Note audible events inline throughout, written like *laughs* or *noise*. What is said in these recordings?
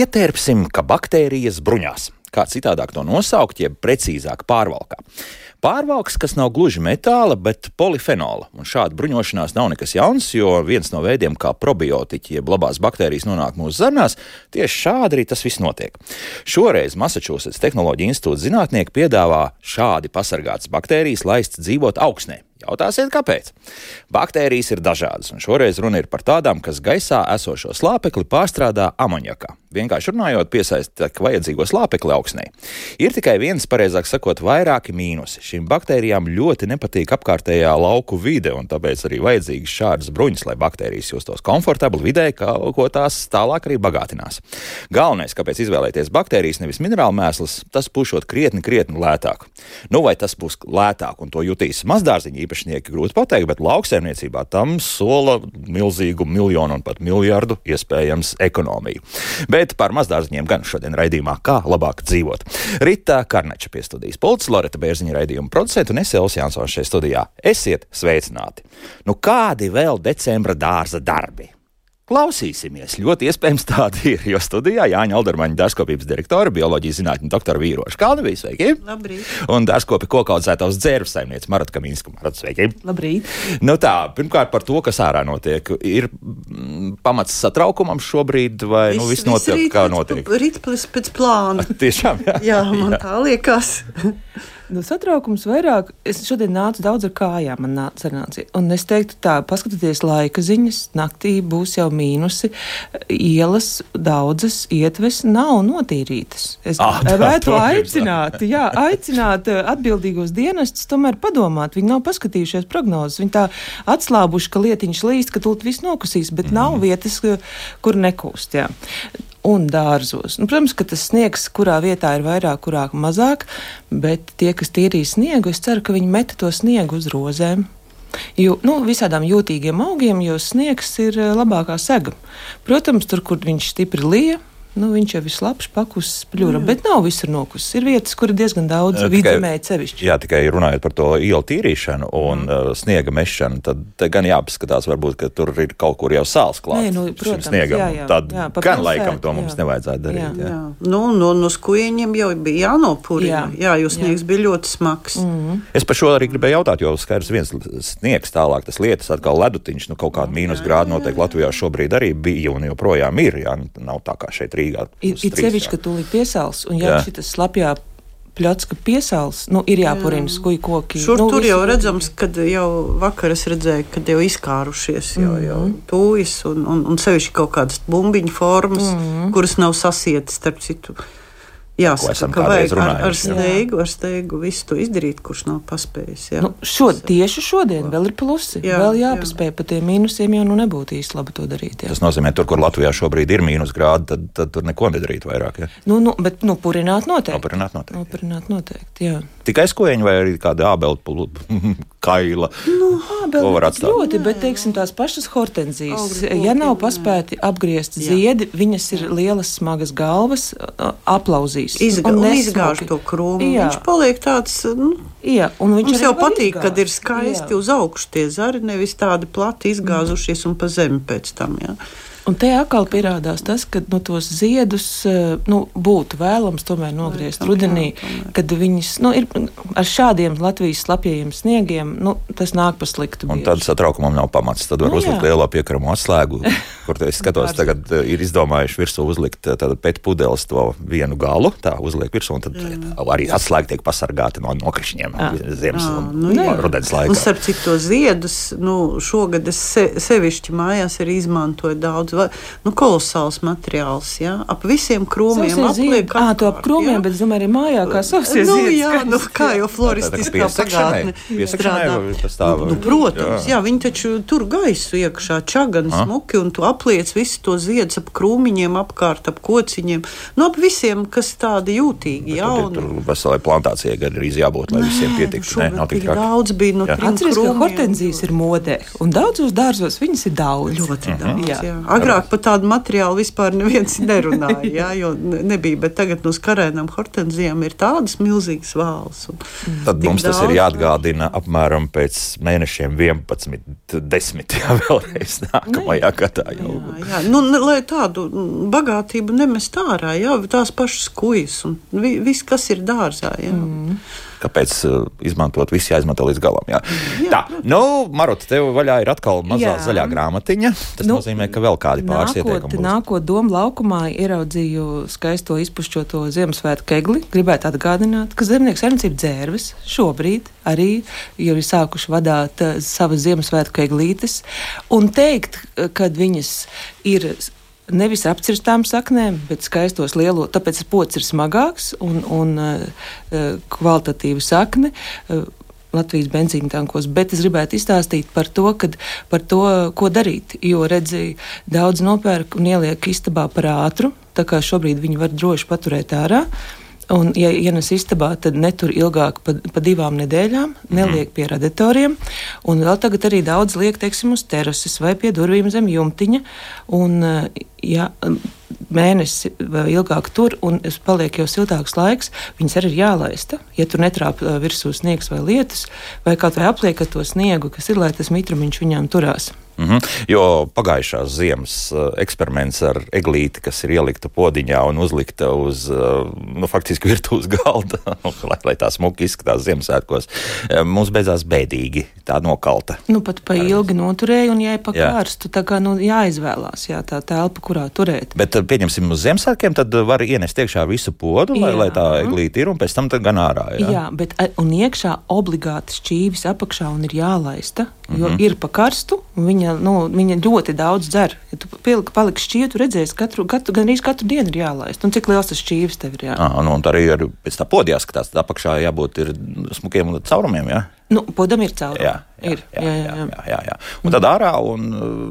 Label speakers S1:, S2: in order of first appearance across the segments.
S1: Ietērpsim, ka baktērijas bruņās. Kā citādāk to nosaukt, jeb precīzāk pārvalkā. Pārvalks, kas nav gluži metāla, bet polifenola. Un šāda bruņošanās nav nekas jauns, jo viens no veidiem, kā probiotiķi, jeb labās baktērijas nonāk mūsu zarnās, tieši šādi arī tas viss notiek. Šoreiz Massachusetts Tehnoloģija institūta zinātnieki piedāvā šādi pasargātas baktērijas laist dzīvot augsnē. Jautāsiet, kāpēc? Baktērijas ir dažādas, un šoreiz runa ir par tādām, kas gaisā esošo slāpekli pārstrādā amoniakā. Vienkārši runājot, piesaista vajadzīgo slāpekli augsnē. Ir tikai viens, pareizāk sakot, vairāki mīnusi. Šīm baktērijām ļoti nepatīk apkārtējā lauku vide, un tāpēc arī vajadzīgas šādas bruņas, lai baktērijas justos komfortabli vidē, kā ko tās tālāk arī bagātinās. Galvenais, kāpēc izvēlēties baktērijas, nevis minerālu mēslus, tas pušot krietni, krietni lētāk. Nu, vai tas būs lētāk un to jutīs mazdārziņi īpašnieki, grūti pateikt, bet lauksaimniecībā tam sola milzīgu miljonu un pat miljardu iespējams ekonomiju. Bet par mazdārziņiem gan šodien raidījumā, kā labāk dzīvot. Rita Karneča pie studijas policists, Loreta Bērziņa raidījuma producenta un es Elsijas Jansons šeit studijā. Esiet sveicināti! Nu kādi vēl decembra dārza darbi? Klausīsimies, ļoti iespējams tādi ir. Jo studijā Jāņa Aldermaņa dārzkopības direktora, bioloģijas zinātņu doktora Vīroša Kalnavīs, sveiki!
S2: Labrīt!
S1: Un dārzkopi kokaudzētavas dzērves saimniece Marata Kamīnska, Marata, sveiki!
S2: Labrīt!
S1: Nu tā, pirmkārt par to, kas ārā notiek. Ir mm, pamats satraukumam šobrīd, vai viss, nu viss notiek, kā notiek?
S2: Ritplis pēc plāna. *laughs*
S1: Tiešām, jā.
S2: jā, man jā. tā liekas. *laughs*
S3: Nu, satraukums vairāk. Es šodien nācu daudz ar kājām, man nāca sanācija. Un es teiktu, tā, paskatieties laika ziņas, naktī būs jau mīnusi. Ielas daudzas ietves nav notīrītas. Es
S1: Ah,
S3: gribētu aicināt, jā, aicināt eh, atbildīgos dienestus tomēr padomāt. Viņi nav paskatījušies prognozes. Viņi tā atslābuši, ka lietiņš līst, ka tūlīt viss nokusīs, bet nav vietas, eh, kur nekūst. Jā un dārzos. Nu, protams, ka tas sniegs, kurā vietā ir vairāk, kurā mazāk, bet tie, kas tīrīs sniegu, es ceru, ka viņi meta to sniegu uz rozēm. Jo, nu, visādām jūtīgiem augiem, jo sniegs ir eh, labākā sega. Protams, tur, kur viņš stipri lija, Nu, viņš jau ir labs, pakusis, pļūra, mm. bet nav visur nokusis. Ir vietas, kur ir diezgan daudz vidzemēji sevišķi.
S1: Jā, tikai runājot par to ielu tīrīšanu un mm. uh, sniega mešanu, tad gan jāpaskatās, varbūt, ka tur ir kaut kur jau sāls klāts.
S3: Nē, nu, protams,
S1: sniegam,
S3: jā, jā,
S1: tad
S3: jā,
S1: gan
S3: pilsētu,
S1: laikam to mums
S3: jā.
S1: nevajadzētu darīt. Jā.
S2: Jā. Nu, no, no skujeņiem jau bija jānopūrina. Jā,
S3: Jā.
S2: jā jo sniegs jā. bija ļoti smags.
S3: Mm.
S1: Es par šo arī gribēju jautāt, jo skaidrs viens sniegs tālāk, tas lietas atkal ledutiņš, nu kaut kāda mīnus grāda noteikti Latvijā šobrīd arī bija un joprojām ir. Jā, nu, nav tā kā šeit Rīgā.
S3: Ir, ir sevišķi,
S1: jā.
S3: ka tūlīt piesāls, un ja
S1: Jā.
S3: šis slapjā pļotska piesāls, nu, ir jāpurina skuju koki.
S2: Šur
S3: nu,
S2: tur jau redzams, kad jau vakar es redzēju, kad jau izkārušies jau, jau tūjas un, un, un sevišķi kaut kādas bumbiņu formas, mm -hmm. kuras nav sasietas starp citu.
S1: Ko
S2: Jāsaka, ka vajag ar, ar
S1: runājuši, jā.
S2: steigu, ar steigu visu to izdarīt, kurš nav paspējis. Jā.
S3: Nu, šo, tieši šodien vēl ir plusi.
S2: Jā,
S3: Jā, vēl
S2: jā.
S3: jāpaspēj par tiem mīnusiem, jo nu nebūtu īsti labi to darīt. Jā.
S1: Tas nozīmē, tur, kur Latvijā šobrīd ir mīnus grādi, tad, tad tur neko nedarīt vairāk. Ja?
S3: Nu, nu, bet nu, purināt noteikti.
S1: Nopurināt noteikti.
S3: Nopurināt noteikti, jā.
S1: Tikai skojiņi vai arī kāda ābeli *laughs* kaila.
S3: Nu,
S1: atstāt.
S3: ļoti, bet, teiksim, tās pašas hortenzijas,
S2: Augļu
S3: ja nav paspēti apgriezt
S2: Jā.
S3: ziedi, viņas ir lielas, smagas galvas, aplauzīs.
S2: Izga,
S3: un
S2: izgāž to krūmu.
S3: Jā.
S2: Viņš paliek tāds. Nu,
S3: Jā, un viņš
S2: Mums jau patīk,
S3: izgāzt.
S2: kad ir skaisti
S3: Jā.
S2: uz augšu tie zari, nevis tādi plati izgāzušies un pa zemi pēc tam. Jā.
S3: Un te atkal pierādās tas, ka nu, tos ziedus eh, nu, būtu vēlams tomēr nogriezt rudenī,
S2: jā,
S3: kad viņas nu, ir ar šādiem Latvijas slapjiem sniegiem, nu, tas nāk pa sliktu.
S1: Un
S3: bieži.
S1: tad satraukumam nav pamats. Tad var
S3: Nu,
S1: uzlikt
S3: jā.
S1: lielo piekramo atslēgu, *laughs* kur es skatos, tagad eh, ir izdomājuši virsū uzlikt eh, pēc pudeles to vienu galu, tā uzliek virsū, un tad arī atslēga tiek pasargāta no nokrišņiem ziemas un
S2: nu jā.
S1: rudens
S2: Un
S1: laikā.
S2: starp citu, ziedus nu, šogad es se, sevišķi mājās arī izmantoju daudz. Va, nu, kolosāls materiāls, jā, ap visiem krūmiem. Apliek
S3: Ā, to ap krūmiem,
S2: jā.
S3: bet, domāju, arī mājā kā sausie
S2: Nu, jā, nu, kā jau
S1: Tā
S2: floristiskā pagātne strādā. Nu, nu, protams,
S1: Jā.
S2: jā. viņi taču tur gaisu iekšā, čagan smuki, un tu apliec visu to ziedus ap krūmiņiem, apkārt ap kociņiem. Nu, ap visiem, kas tādi jūtīgi,
S1: Tur,
S2: jauni.
S1: tur veselai plantācijai gan arī jābūt, lai viss visiem pietiktu. Nē, nav tik
S2: daudz bija no
S1: Jā.
S2: trim
S3: Atceries, ka hortenzijas ir modē, un daudzos dārzos viņas ir daudz.
S2: Ļoti daudz.
S3: Jā.
S2: Jā. Agrāk par tādu materiālu vispār neviens *laughs* nerunāja, jā, jo ne- nebija. Bet tagad no skarēnām hortenzijām ir tādas milzīgas vāles.
S1: Tad mums tas ir
S2: daudz.
S1: jāatgādina apmēram pēc mēnešiem 11, 10. Jā, *laughs* vēlreiz nākamajā gadā. Jau.
S2: Jā, jā. Nu, ne, lai tādu bagātību nemest ārā, jā, tās pašas kujas un vi, viss, kas ir dārzā. Jā. Mm.
S1: Kāpēc uh, izmantot visu jāizmanto līdz galam? Jā. Jā, tā, nu, Marot, tev vaļā ir atkal mazā
S3: Jā.
S1: zaļā grāmatiņa. Tas nu, nozīmē, ka vēl kādi pāris ieteikumi
S3: nākot domu laukumā, ieraudzīju skaisto izpušķoto Ziemassvētku kegli. Gribētu atgādināt, ka zemnieks saimniecība dzērves šobrīd arī jau ir sākuši vadīt uh, savas Ziemassvētku keglītes un teikt, uh, ka viņas ir. Nevis apcirstām saknēm, bet skaistos lielo, tāpēc pocis ir smagāks un, un uh, uh, kvalitatīva sakne. Uh, Latvijas benzīna tankos, bet es gribētu izstāstīt par to, kad, par to, ko darīt. Jo redzēju, daudz nopērk un ieliek istabā par ātru, tā kā šobrīd viņi var droši paturēt ārā. Un, ja ienes istabā, tad netur ilgāk par pa divām nedēļām, neliek pie radiatoriem. Un vēl tagad arī daudz liek, teiksim, uz terases vai pie durvīm zem jumtiņa. Un, eh, ja mēnesi vai ilgāk tur, un es paliek jau siltāks laiks, viņas arī ir jālaista. Ja tur netrāp eh, virsū sniegs vai lietus, vai kaut vai apliek ar to sniegu, kas ir, lai tas mitrumiņš viņām turās.
S1: Mm -hmm. Jo pagājušās ziemas uh, eksperiments ar eglīti, kas ir ielikta podiņā un uzlikta uz uh, nu, faktiski *laughs* virtuves galda, *laughs* lai, lai tā smuki izskatās Ziemassvētkos, uh, mums beidzās bēdīgi. Tā nokalta.
S3: Nu, pat pa ilgi noturēja, un pa
S1: Jā.
S3: tā kā nu, jāizvēlās jā, tā telpa, kurā turēt.
S1: Bet, pieņemsim, uz Ziemassvētkiem, tad var ienest iekšā visu podu, lai,
S3: Jā.
S1: lai tā eglīte ir, un pēc tam gan ārā. Jā?
S3: Jā, bet un iekšā obligāti šķīvis apakšā un ir jālaista, jo mm -hmm. ir pa karstu, un viņa, nu, viņa ļoti daudz dzer. Ja tu paliksi šķīvi, tu redzēsi, katru, katru, gan arī katru dienu ir jālaist. Un cik liels tas šķīvis tev ir? Jā.
S1: Ah, nu, arī ar, pēc tā podījā skatās, tad apakšā jābūt ir smukiem caurumiem. Jā?
S3: Nu, podam ir cauri.
S1: Jā, jā,
S3: ir.
S1: jā, jā, jā, jā, jā. Un tad ārā un, uh,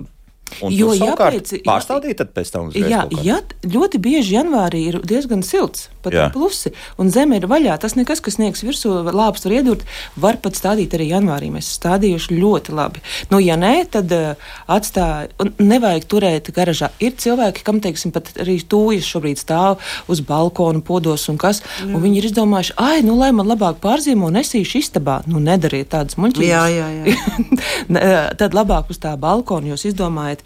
S1: un
S3: Jo, ja pēc-
S1: pārstādīt tad pēc tam uzreiz
S3: Jā, ja ļoti bieži janvārī ir diezgan silts, pat
S1: Jā.
S3: plusi, un zeme ir vaļā. Tas nekas, kas sniegs virsū, lāps var iedurt, var pat stādīt arī janvārī. Mēs stādījuši ļoti labi. Nu, ja nē, tad uh, atstāj, un nevajag turēt garažā. Ir cilvēki, kam, teiksim, pat arī tūjas šobrīd stāv uz balkona, podos un kas, Jā. un viņi ir izdomājuši, ai, nu, lai man labāk pārzīmo, nesīšu istabā. Nu, nedariet tādas muļķības.
S2: Jā, jā, jā. *laughs*
S3: Tad labāk uz tā balkona jūs izdomājat,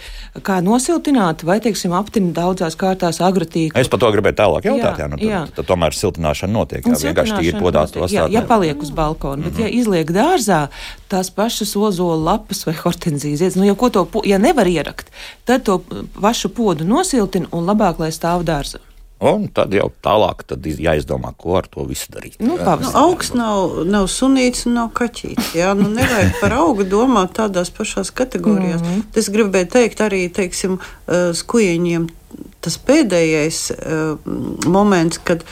S3: kā nosiltināt, vai, teiksim, aptināt daudzās kārtās agrotīku.
S1: Es par to gribēju tālāk jautāt. Jā,
S3: Jā,
S1: jā, nu, tad,
S3: jā.
S1: tad tomēr siltināšana notiek. Jā, vienkārši tīri
S3: notiek.
S1: to
S3: Jā,
S1: atstāt.
S3: ja paliek uz balkona, bet, ja izliek dārzā, tās pašas ozola lapas vai hortenzijas zieds, nu, jau ko to, ja nevar ierakt, tad to pašu podu nosiltina un labāk, lai stāv dārzā.
S1: Un tad jau tālāk tad iz- jāizdomā, ko ar to visu darīt.
S3: Nu,
S2: Nu, augs nav, nav sunīts un nav kaķītis. Jā, nu, nevajag par augu domāt tādās pašās kategorijās. Mm -hmm. Es gribēju teikt arī, teiksim, uh, skujiņiem tas pēdējais uh, moments, kad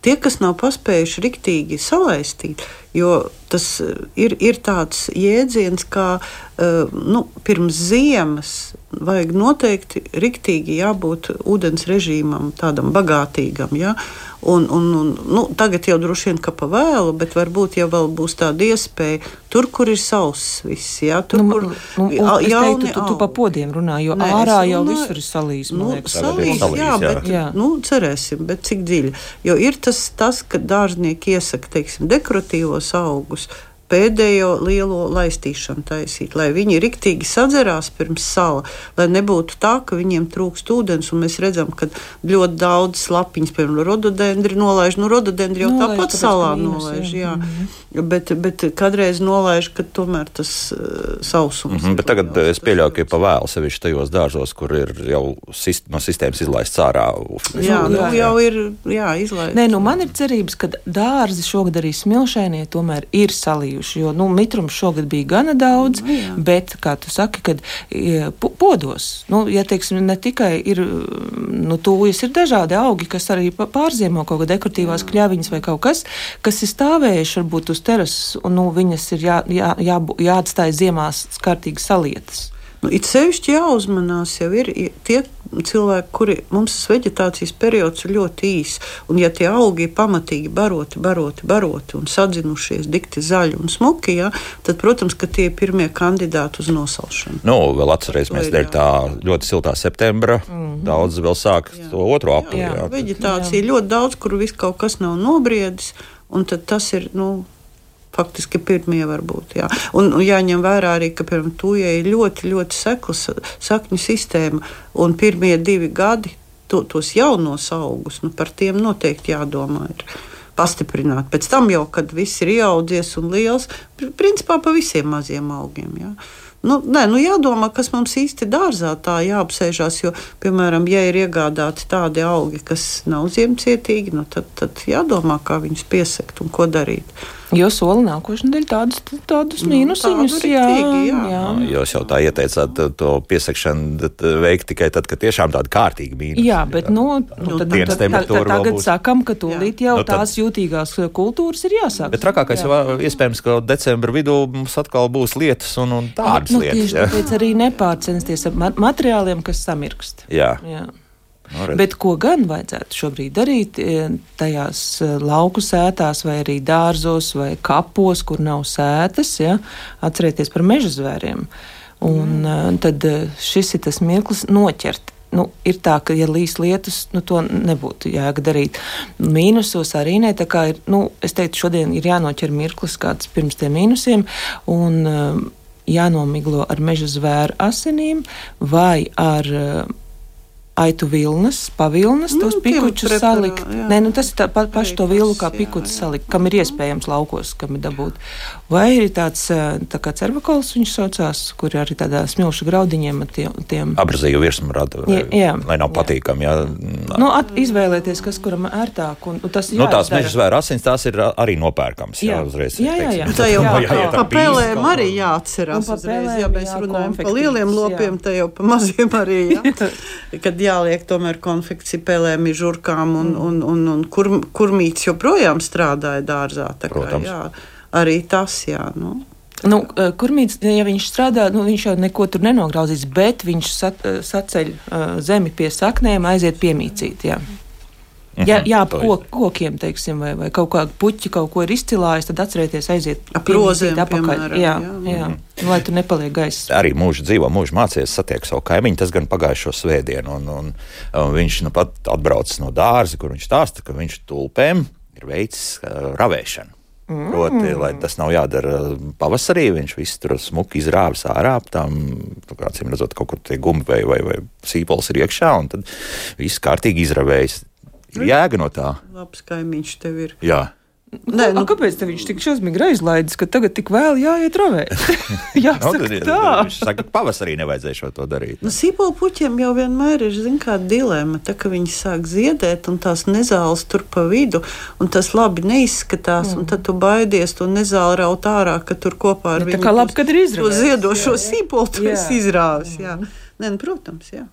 S2: tie, kas nav paspējuši riktīgi salaistīt, jo tas ir, ir tāds jēdziens, kā uh, nu, pirms ziemas vajag noteikti riktīgi jābūt ūdens režīmam, tādam bagātīgam. Ja? Un, un, un, nu, tagad jau droši vien ka pa vēlu, bet varbūt jau vēl būs tāda iespēja tur, kur ir sauss viss. Ja? Tur,
S3: Nu,
S2: kur
S3: nu,
S2: ja-
S3: es
S2: jauni
S3: teiktu, tu, tu pa podiem runā, jo
S2: Nē,
S3: ārā
S2: es
S3: jau
S2: runāju-
S3: visur ir salījis. man
S2: Nu,
S1: ir
S2: salīs,
S1: salīs,
S2: jā,
S1: jā.
S2: bet
S3: Jā.
S2: nu, cerēsim, bet cik dziļi. Jo ir tas, tas ka dārznieki iesaka teiksim, dekoratīvos augus. Pēdējo lielo laistīšanu taisīt, lai viņi riktīgi sadzerās pirms sala, lai nebūtu tā, ka viņiem trūkst ūdens. un Mēs redzam, ka ļoti daudz lapiņas, piemēram, rododendri nolaiž. Nu, rododendri jau
S3: Nolaiž,
S2: tāpat salā nolaiž.
S3: jā.
S2: Jā. Bet, bet kādreiz nolaiž, ka tomēr tas uh, sausums.
S1: Mhm,
S2: ir
S1: bet tagad es pieļauju, ka ir pa vēlu sevišķi tajos dārzos, kur ir jau sist, no sistēmas izlaists ārā.
S2: Jā, nu, jau ir jā, izlaists.
S3: Nē, nu man ir cerības, ka dārzi šogad arī smilšainie tomēr ir salījuši. Jo nu, mitrums šogad bija gana daudz,
S2: Nu, jā.
S3: bet, kā tu saki, kad e, po- podos, nu, ja teiksim, ne tikai ir, nu, tūjas ir dažādi augi, kas arī pārziemo kaut kādā dekoratīvās kļaviņas vai kaut kas, kas ir stāvējuši varbūt uz terases, un nu, viņas ir jā, jā, jā, jāatstāj ziemās kārtīgi salietas.
S2: Nu, it sevišķi jāuzmanās, jau ir tie cilvēki, kuri mums tas vegetācijas periods ir ļoti īs. Un, ja tie augi ir pamatīgi baroti, baroti, baroti un sadzinušies, dikti zaļi un smuki, ja, tad, protams, ka tie ir pirmie kandidāti uz nosalšanu.
S1: Nu, vēl atcerēsimies, dēļ tā ļoti siltā septembra. Mm -hmm. Daudz vēl sāk jā. to otro aprīli. Jā, jā.
S2: vegetācija ir ļoti daudz, kur viss kaut kas nav nobriedis, un tas ir. Nu, faktiski pirmie var būt. Jā. Un, un jāņem vērā arī, ka piemēram tujai ir ļoti, ļoti sekla sakņu sistēma, un pirmie divi gadi to, tos jaunos augus, nu, par tiem noteikti jādomā. Ir pastiprināt. Pēc tam jau, kad viss ir ieaudzies un liels, principā pa visiem maziem augiem. Jā. Nu, nē, nu jādomā, kas mums īsti dārzā tā jāapsēžās. Jo, piemēram, ja ir iegādāti tādi augi, kas nav ziemcietīgi, nu, tad, tad jādomā, kā viņus piesakt un ko darīt.
S3: Jo soli nākošais nedēļa tādus, tādus nu, mīnusiņus. Jā,
S2: tīgi, jā.
S3: jā.
S1: Nu, jūs jau tā ieteicāt to piesakšanu veikt tikai tad, kad tiešām tāda kārtīga mīnus.
S3: Jā, bet nu, nu, tad, tad, tad, tad tagad sakam, ka tūlīt jau nu, tad, tās jūtīgās kultūras ir jāsāk.
S1: Bet trakākais jau iespējams, ka decembra vidū mums atkal būs lietas un, un tādas
S3: nu,
S1: lietas.
S3: Tieši tāpēc arī nepārcensties ar materiāliem, kas samirkst.
S1: Jā.
S3: jā. No, nu, Bet ko gan vajadzētu šobrīd darīt e, tajās e, lauku sētās, vai arī dārzos, vai kapos, kur nav sētas, ja? atcerieties par meža zvēriem. Un mm. tad šis ir tas mirklis noķert. Nu, ir tā, ka, ja līs lietus, nu, to nebūtu jēga darīt. Mīnusos arī nē, tā kā ir, nu, es teiktu, šodien ir jānoķer mirklis kāds pirms tiem mīnusiem. Un, jānomiglo ar meža zvēru asinīm vai ar uh, aitu vilnas, pavilnas, nu, tos pikučus salikt. Jā. Nē, nu, tas ir tā, pa, paši to vilnu kā pikučus salikt, kam ir iespējams laukos, kam ir dabūt. Vai ir tāds tā kā cervakols viņš saucās, kur ir arī tādā smilšu graudiņiem ar tiem. tiem...
S1: Abrazīju virsmu rada, jā, jā, lai nav patīkami. Jā.
S3: Nu, at, izvēlēties, kas kuram ērtāk. Un, un tas
S1: nu, tās meža zvēra asins, tās ir arī nopērkams. Jā, jā uzreiz.
S3: Jā, jā, jā.
S2: Tā jau *laughs* pa pelēm arī jāatcerās uzreiz, ja mēs runājam pa lieliem lopiem, tā jau pa maziem arī. Jā *laughs* jāliek tomēr konfekcija pelēm, žurkām un, mm. un, un, un kur, kurmīts joprojām strādāja dārzā. Kā,
S1: Protams.
S2: Jā, arī tas, jā. Nu.
S3: Nu, eh, Kurmīts, ja viņš strādā, nu, viņš jau neko tur nenograudzīs, bet viņš sat, eh, saceļ uh, zemi pie saknēm, aiziet piemīcīt. Jā. Ja, jā, ap kok, kokiem, teiksim, vai, vai kaut kāda puķa kaut ko ir izcilājis, tad atcerieties, aiziet
S2: prozēm
S3: apakaļ.
S2: Piemēram,
S3: jā, jā. jā. Nu, lai tur nepaliek gaisa.
S1: Arī mūža dzīvo, mūža mācījies satiek savu kaimiņu, tas gan pagājušo svētdienu, un, un, un viņš nu pat atbraucis no dārza, kur viņš stāsta, ka viņš tulpēm ir veicis uh, ravēšanu. Mm. Proti, lai tas nav jādara pavasarī, viņš visu tur smuki izrāvis ārā, tam kāds redzot, kaut kur tie gumbi vai, vai, vai sīpols ir iekšā, un tad viss kārtīgi izravējis. Ir jēga no tā.
S2: Labs kaimiņš tev ir.
S1: Jā.
S3: Nē, nu, kāpēc viņš tik šausmīgi aizlaidis, ka tagad tik vēl jāiet ravēt? *laughs* Jāsaka,
S1: no,
S3: tā.
S1: Viņš saka, ka pavasarī nevajadzēja šo to darīt.
S2: Nu, Sīpola puķiem jau vienmēr ir, zin kā, dilēma, tā ka viņi sāk ziedēt un tās nezāles tur pa vidu, un tas labi neizskatās, mm. un tad tu baidies to nezāli raut ārā, ka tur kopā ar
S3: ja, viņu. Tā kā labi, kad ir izrāvis.
S2: To ziedošo sīpolu tu esi izrāvis, jā. Nē, nu, protams, jā.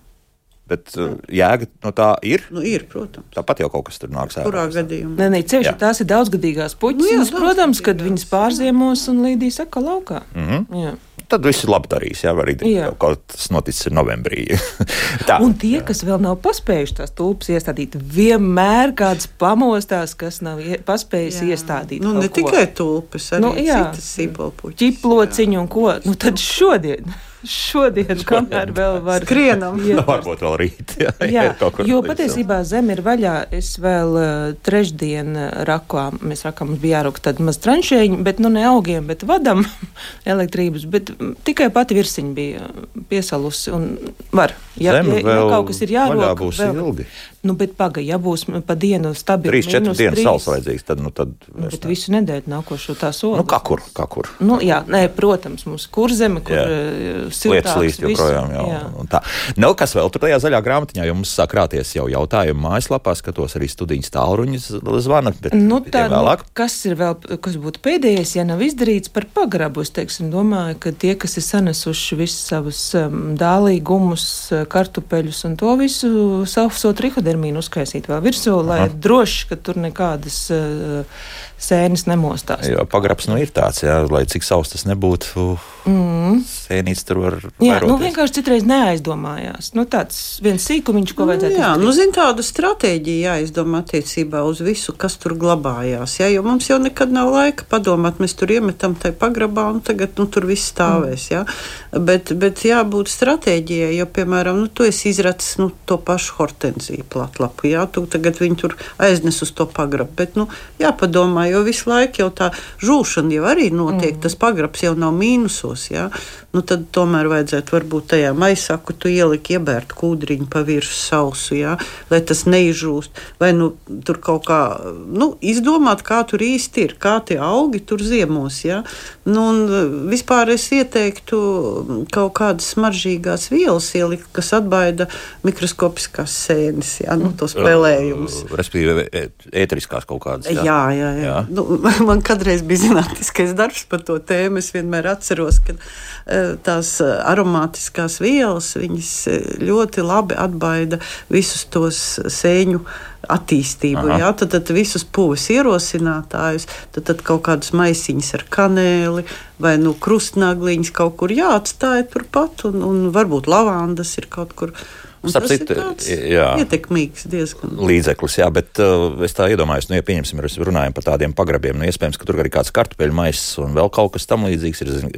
S1: Bet uh, jēga no tā ir.
S2: Nu, ir, protams.
S1: Tāpat jau kaut kas tur nāks ārā.
S2: Kurā gadījumā?
S3: Nē, nē, ceļš, tās ir daudzgadīgās puķis. Nu, jā, protams, kad viņas pārziemos un līdīs atkal laukā.
S1: Mm -hmm. Jā. Tad viss ir labi darījis. Jā, arī jā. kaut kas noticis novembrī. *laughs*
S3: Un tie, kas vēl nav paspējuši tās tulpes iestādīt, vienmēr kāds pamostās, kas nav paspējis jā. iestādīt.
S2: Nu, ne ko. tikai tulpes, arī nu, citas sīpolpuķis.
S3: Ķiplociņu un ko. Nu, tad šodien šodien, kamēr vēl var
S2: skrienam.
S1: Jā, nu, varbūt vēl rīt. *laughs* Jā,
S3: jā, jā jo patiesībā zeme ir vaļā. Es vēl uh, trešdien rakā, mēs rakām, mums bija jārūk tad maz tranšēņi, bet nu ne augiem, bet vadam *laughs* elektrības, bet tikai pati virsiņa bija piesalusi un var. Ja,
S1: Zeme
S3: ja, ja kaut kas ir jārūk,
S1: būs vēl, ilgi.
S3: Nu, bet pagaidi, ja būs pa dienu stabili.
S1: 3-4 dienas saules vajadzīgs, tad. Nu, tad
S3: nu, bet ne. visu nedēļu nākošo tā sodu.
S1: Nu, kā kur? Kā kur?
S3: Nu, jā, nē, protams, mums kurzeme, kur uh,
S1: siltāks. Lietas līst joprojām. Jā, jā. Tā. Nu, kas vēl tur tajā zaļā grāmatiņā, jo mums sāk krāties jau jautājumu mājaslapā, skatos arī studijas tālruņas zvana, bet
S3: nu, tā. Nu, kas ir vēl, kas būtu pēdējais, ja nav izdarīts par pagrabu? Es teiksim, domāju, ka tie, kas ir sanesuši visus savus um, dālīgumus, kartupeļus un to visu, savu trihodermīnu uzkaisīt vēl virsū, lai Aha. droši, ka tur nekādas uh, sēnes nemostās.
S1: Jo pagrabs nu ir tāds, jā, lai cik savs tas nebūtu, mm. sēnīts tur var.
S3: Jā, nu
S1: vairoties.
S3: vienkārši citreiz neaizdomājās. Nu, tāds viens sīkumiņš, ko vajadzētu
S2: Jā,
S3: izdarīt.
S2: nu, zin, tāda stratēģija jāizdomā attiecībā uz visu, kas tur glabājās. Jā, jo mums jau nekad nav laika padomāt, mēs tur iemetam tajā pagrabā, un tagad nu, tur viss stāvēs. Jā. Bet, bet jābūt stratēģijai, jo, piemēram, nu, tu esi izracis nu, to pašu hortenziju platlapu. Jā, tu tagad viņi tur aiznes uz to pagrabu. Bet, nu, jāpadomā, jo visu laiku jau tā žūšana jau arī notiek. Mm. Tas pagrabs jau nav mīnusos. Jā. Nu, tad tomēr vajadzētu varbūt tajā maisā, kur tu ieliki iebērt kūdriņu pa virsmu sausu, jā, lai tas neizžūst. Vai nu, tur kaut kā nu, izdomāt, kā tur īsti ir, kā tie augi tur ziemos. Jā. Nu, un, vispār es ieteiktu kaut kādas smaržīgās vielas ielikt, kas atbaida mikroskopiskās sēnes, jā, nu, tos pelējumus.
S1: Respektīvi, ē- ēteriskās kaut kādas.
S2: Jā, jā, jā. jā.
S1: Jā.
S2: Nu, *laughs* man kādreiz bija zinātniskais darbs par to tēmu. Es vienmēr atceros, ka eh, tās eh, aromātiskās vielas eh, ļoti labi atbaida visus tos sēņu attīstību.
S1: Aha.
S2: Jā, tad, tad visus pūles ierosinātājus, tad, tad kaut kādas maisiņas ar kanēli vai nu, krustnagliņas kaut kur jāatstāj turpat, un, un varbūt lavandas ir kaut kur.
S1: Starp citu, jā.
S2: ietekmīgs diezgan.
S1: Līdzeklis, jā, bet uh, es tā iedomājos, nu, ja pieņemsim, mēs runājam par tādiem pagrabiem, nu, iespējams, ka tur arī kāds kartupeļu maisis un vēl kaut kas tam līdzīgs ir. zin,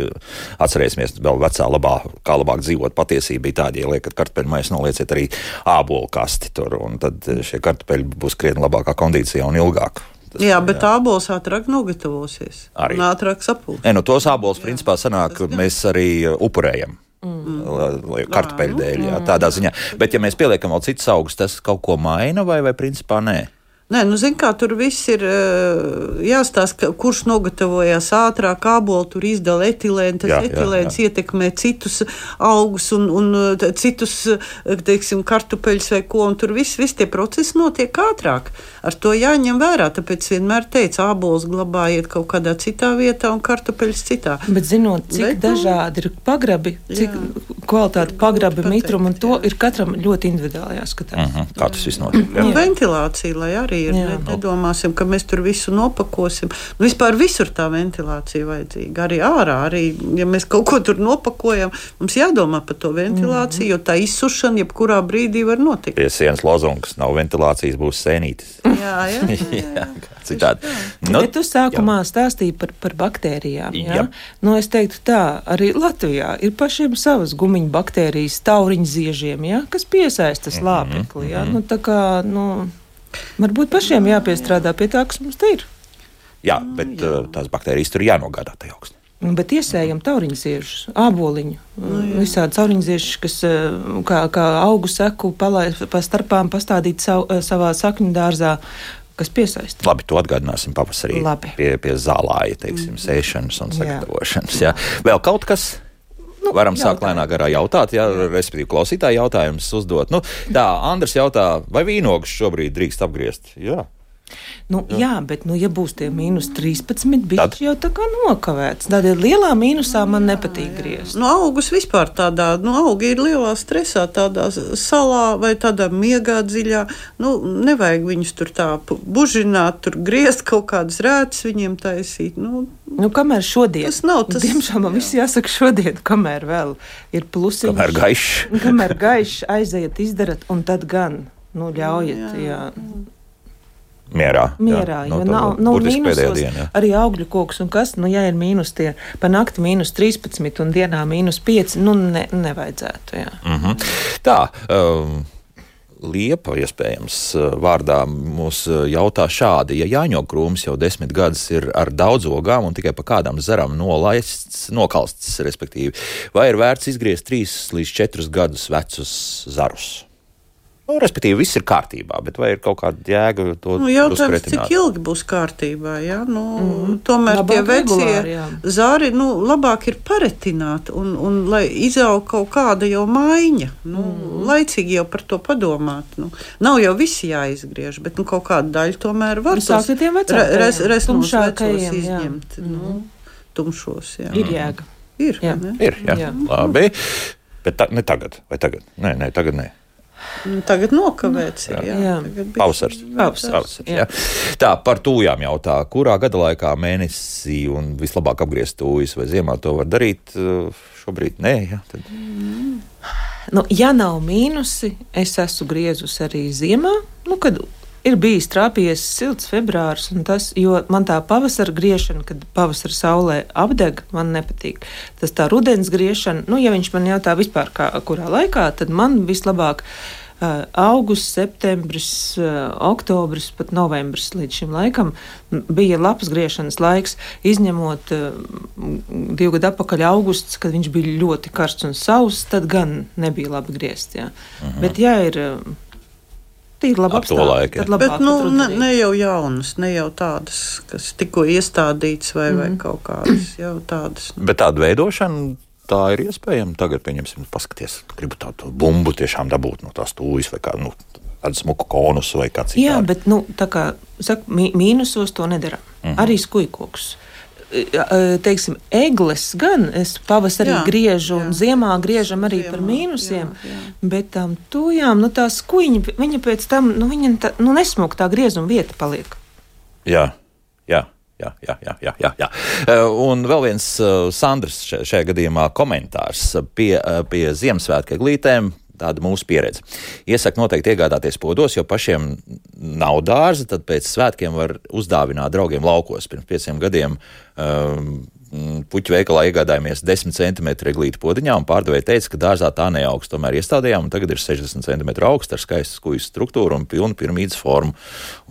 S1: Atcerēsimies, vēl vecā labā, kā labāk dzīvot. Patiesība bija tāda, ja liekat kartupeļu maisu, nolieciet arī ābolu kasti tur, un tad šie kartupeļi būs krietni labākā kondīcijā un ilgāk. Tas,
S2: Jā, bet ābols ātrāk nogatavosies.
S1: Arī.
S2: Ātrāk sapūs.
S1: Nē, no tos ābolus principā sanāk,
S2: tas
S1: mēs arī uh, upurējam. Mm. Kartupeļu dēļ, jā, tādā ziņā. Bet, ja mēs pieliekam vēl citus augus, tas kaut ko maina vai, vai principā nē?
S2: Nē, nu, zin, kā tur viss ir eh, jāstāsta, kurš nogatavojās ātrāk, kābolu tur izdala etilēnu. Tas
S1: Jā,
S2: etilēns jā, jā. ietekmē citus augus un, un eh, citus, eh, teiksim, kartupeļus vai ko, un tur viss, viss tie procesi notiek ātrāk. Ar to jāņem vērā, tāpēc vienmēr teicu, ābols glabājiet kaut kādā citā vietā un kartupeļus citā.
S3: Bet zinot, cik
S2: Bet, nu,
S3: dažādi ir pagrabi, cik
S2: jā.
S3: kvalitāte pagrabi, mitrumu, un to
S2: jā.
S3: ir katram ļoti individuāli jāskatās.
S1: Uh -huh. Kā tas viss notiek?
S2: Un
S1: Jā.
S2: ventilācija, lai arī ir.
S3: Jā.
S2: Ne, nedomāsim, ka mēs tur visu nopakosim. Nu, vispār visur tā ventilācija vajadzīga. Arī ārā, arī, ja mēs kaut ko tur nopakojam, mums jādomā par to ventilāciju, jo tā izsušana jebkurā brīdī var notikt.
S1: Pie sienas lozungas nav ventilācijas, būs sēnītis. *laughs*
S2: Jā, jā, jā, jā. *laughs*
S1: Citādi.
S3: Nu, Bet tu sākumā jā. stāstīji par, par baktērijām. Jā?
S1: Jā.
S3: Nu, es teiktu, tā arī Latvijā ir pašiem savas gumiņu baktērijas, tauriņu ziežiem, jā, kas piesaista slāpekli. Jā? Nu, tā kā, nu, varbūt pašiem jāpiestrādā pie tā, kas mums te ir.
S1: Jā, bet uh, tās baktērijas tur jānogādā tajā augstnē.
S3: Nu, Bet iesējam tauriņu ziežus, āboliņu, nu, visādi tauriņu ziežus, kas eh, kā, kā augu seku palai, pa starpām pastādīt sav, eh, savā sakņu dārzā, kas piesaista.
S1: Labi, to atgādināsim pavasarī
S3: Labi.
S1: pie, pie zālāja, teiksim, sēšanas un sagatavošanas. Jā. Vēl kaut kas? Nu, Varam sākt
S3: jautājumu.
S1: lēnāk garā jautāt, jā, respektīvi klausītāju jautājumus uzdot. Nu, tā, Andris jautā, vai vīnogus šobrīd drīkst apgriezt? Jā.
S3: Nu, jā. jā, bet, nu, ja būs tie mīnus 13,
S1: Tad?
S3: jau tā kā nokavēts. Tādēļ lielā mīnusā man nepatīk griezt.
S2: Nu, augus vispār tādā, nu, augi ir lielā stresā, tādā salā vai tādā miegā dziļā. Nu, nevajag viņus tur tā bužināt, tur griezt kaut kādas rētas viņiem taisīt. Nu,
S3: Nu, kamēr šodien,
S2: Tas nav tas-
S3: diemžēl man viss jāsaka šodien, kamēr vēl ir plusiņš.
S1: Kamēr gaišs.
S3: Kamēr gaišs aiziet, izdarat, un tad gan, nu, ļaujiet, jā. jā.
S1: Mierā.
S3: Mierā,
S1: jā,
S3: jo
S1: tā
S3: nav, nav
S1: burtiski pēdējā
S3: mīnusos
S1: diena.
S3: arī augļu koks un kas, nu, ja ir mīnus tie pa nakti mīnus 13 un dienā mīnus 5, nu, ne, nevajadzētu, jā.
S1: Mm -hmm. Tā. Um, Liepa, iespējams, uh, vārdā mūs uh, jautā šādi: Ja jāņok krūms jau desmit gadus ir ar daudz ogām un tikai pa kādām zarām nolaists, nokalsts, respektīvi, vai ir vērts izgriezt trīs līdz četrus gadus vecus zarus? Nu, respektīvi, viss ir kārtībā, bet vai ir kaut kāda jēga to
S2: Nu, jautājums, cik ilgi būs kārtībā. Ja? Nu, mm. Tomēr
S3: Labāk
S2: tie vecie
S3: jā.
S2: zāri nu, labāk ir paretināt, un, un lai izaug kaut kāda jau maiņa. Nu, mm. Laicīgi jau par to padomāt. Nu, nav jau visi jāizgriež, bet nu, kaut kāda daļa tomēr var
S3: ar tiem vecākajiem,
S2: res, res,
S3: tumšākajiem, jā.
S2: izņemt. Nu, tumšos, jā.
S3: Ir jēga.
S2: Ir,
S3: Jā.
S2: ne?
S1: Ir, jā, jā.
S3: Jā.
S1: labi. Bet ta, ne tagad, vai tagad? Nē, nē, tagad nē.
S2: Nu, Tagad nokavēts. Ir, jā.
S3: Jā.
S2: Tagad bišķi
S1: Pavasars.
S3: Pavasars,
S1: Pavasars,
S3: jā.
S1: jā. Tā par tūjām jautā, kurā gada laikā mēnesī un vislabāk apgriezt tūjas vai ziemā to var darīt? Uh, Šobrīd nē, jā. Tad...
S3: Nu, ja nav mīnusi, es esmu griezus arī ziemā, nu, kad ir bijis trāpījies silts februāris, un tas, jo man tā pavasara griešana, kad pavasara saulē apdeg, man nepatīk. Tas tā rudens griešana, nu, ja viņš man jautā vispār, kā, kurā laikā, tad man vislabāk. Augusts, septembris, oktobris, pat novembris līdz šim laikam bija labs griešanas laiks, izņemot divu gadu atpakaļ augusts, kad viņš bija ļoti karsts un sauss, tad gan nebija labi griezt. Jā. -huh. Bet, ja ir tīri labi apstākļi,
S2: Bet nu, ne, ne jau jaunas, ne jau tādas, kas tikko iestādītas vai, mm. vai kaut kādas jau tādas.
S1: Bet tāda veidošana. Tā ir iespējama. Tagad, pieņemsim, paskaties, gribu tādu bumbu tiešām dabūt no tās tūjas vai kādu nu, tādu smuku konusu vai kā citādi.
S3: Jā, bet nu, tā kā saka, mī, mīnusos to nedara. Mm -hmm. Arī skujkoks. Teiksim, eglis gan es pavasarī jā,
S2: Jā,
S3: griežu, un
S2: jā.
S3: ziemā griežam arī
S2: Ziemā,
S3: par mīnusiem.
S2: jā, jā.
S3: Bet tam tujām, nu tā skuiņa, viņa pēc tam, nu viņa tā, nu nesmuk tā griezuma vieta paliek.
S1: Jā, jā. Jā, jā, jā, jā, jā, jā. Eh, Un vēl viens uh, Sandrs šajā gadījumā komentārs pie, pie Ziemassvētku glītēm. Tāda mūsu pieredze. Iesaku noteikti iegādāties podos, jo pašiem nav dārza. Tad pēc svētkiem var uzdāvināt draugiem laukos. Pirms pieciem gadiem um, puķu veikalā iegādājāmies 10 cm glītu podiņā, un pārdevēja teica, ka dārzā tā neaugs. Tomēr iestādījām, un tagad ir 60 cm augsts ar skaistu skuju struktūru un pilnu piramīdas formu.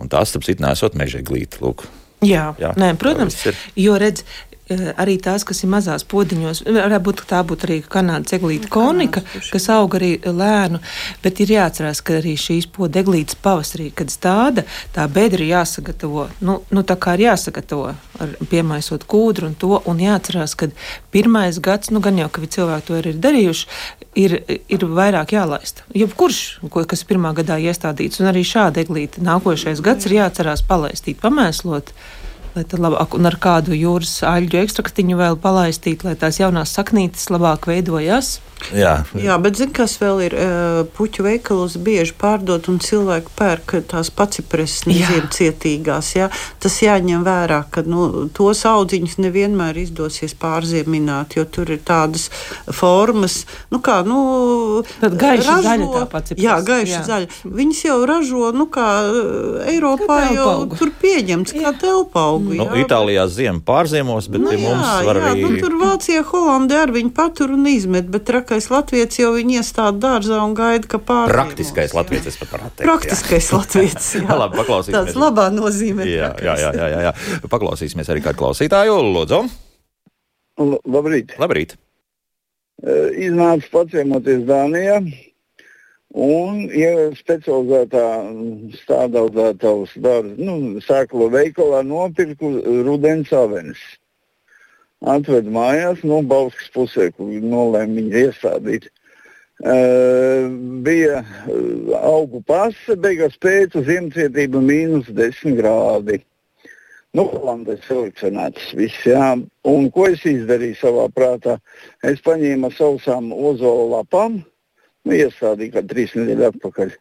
S1: Un tās, starp citu, nesot meža glīti. Lūk.
S3: Jā,
S1: Jā,
S3: Nē, protams, jo redz. Eh, Arī tās, kas ir mazās podiņos, varētu būt ka tā būtu arī kanāda ceglīta konika, kas aug arī lēnu, bet ir jāatcerās, ka arī šīs podeglītes pavasarī, kad stāda, tā bedra ir jāsagatavo, nu, nu tā kā ir jāsagatavo, ar, piemaisot kūdru un to, un jāatcerās, ka pirmais gads, nu gan jau, ka cilvēki to arī ir darījuši, ir, ir vairāk jālaista. Jebkurš, kas pirmā gadā iestādīts, un arī šāda eglīte nākošais gads ir jāatcerās palaistīt, pamēslot lai tad labāk, un ar kādu jūras aļģu ekstraktiņu vēl palaistīt, lai tās jaunās saknītes labāk veidojās.
S1: Jā,
S2: Jā, bet zini, kas vēl ir puķu veikalos bieži pārdot un cilvēki pērk tās pacipresnes
S3: Jā.
S2: ziemcietīgās. Jā. Tas jāņem vērā, ka nu, tos audziņus nevienmēr izdosies pārziemināt, jo tur ir tādas formas, nu kā, nu,
S3: Tad gaiša zaļa tā pacipresne,
S2: Jā, gaiša
S3: jā.
S2: zaļa. Viņas jau ražo, nu kā Eiropā
S3: Kā
S2: jau tur pieņemts kā telpaugu.
S1: Nu,
S2: jā.
S1: Itālijā ziema pārziemos, bet
S2: Nu,
S1: pie mums
S2: jā,
S1: var
S2: jā,
S1: arī.
S2: nu, tur Vācijā, Holandē arī viņi patur un izmet, bet trakais latviečs jau viņi iestāda dārzā un gaida, ka pārāk.
S1: Praktiskais latvijas, es pat varētu teikt.
S2: Praktiskais latviečs. *laughs* jā.
S1: Labi, paklausīsimies.
S2: Tāds labā nozīmē.
S1: Jā, jā, jā, jā, jā, jā. Paklausīsimies arī kādu klausītāju. Lūdzu,
S4: L- Labrīt!
S1: labrīt!
S4: Eh, Iznāca paciemoties Dānijā un ja specializētā stādaudzētavas dārza, nu, sēklu veikalā nopirku rudens avenes. Atved mājās no Bauskas pusē, kur nolēma viņu iestādīt. Uh, bija uh, augu pase, beigās pēc ziemcietība mīnus 10 grādi. Nu, Holandē selekcionētas viss, jā. Un ko es izdarīju savā prātā? Es paņēmu sausām ozola lapām, nu, iestādīju kā trīs nedēļas atpakaļ.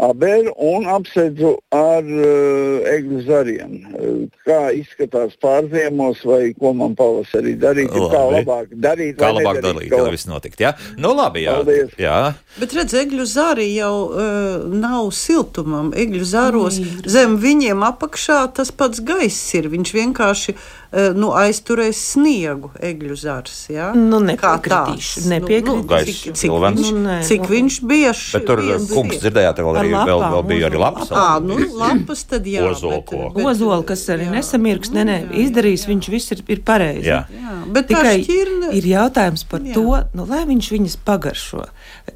S4: Abēru un apsedzu ar uh, egļu zariem. Uh, kā izskatās pārziemos, vai ko man pavasarī darīt, un kā
S1: Labi.
S4: labāk darīt.
S1: Kā labāk darīt, lai viss notiktu? Jā, nu labi, jā.
S4: Paldies.
S1: jā.
S2: Bet redz, egļu zāri jau uh, nav siltumam. Egļu zāros
S3: Ir.
S2: zem viņiem apakšā tas pats gaiss ir. Viņš vienkārši uh, nu, aizturēs sniegu, egļu zārs. Ja?
S3: Nu,
S2: Kā
S3: nepiekritīšu,
S2: tāds.
S3: nepiekritīšu.
S2: Nu, nu, cik, cik,
S1: silvens.
S2: viņš,
S3: Nu, nē,
S2: cik
S3: nu.
S2: viņš bieži
S1: Bet tur, kungs, dzirdējāt, vēl,
S3: Ar
S1: arī, vēl,
S3: lapām,
S1: vēl bija arī lapas.
S2: Ā, nu, lapas tad jā.
S1: Ozolkoku.
S3: Ozola, kas arī nesamirks, ne, ne, izdarīs, viņš viss ir, ir pareizi.
S1: Jā.
S2: Jā, bet tā
S3: Tikai
S2: šķirne
S3: ir jautājums par
S2: Jā.
S3: to, nu, lai viņš viņas pagaršo.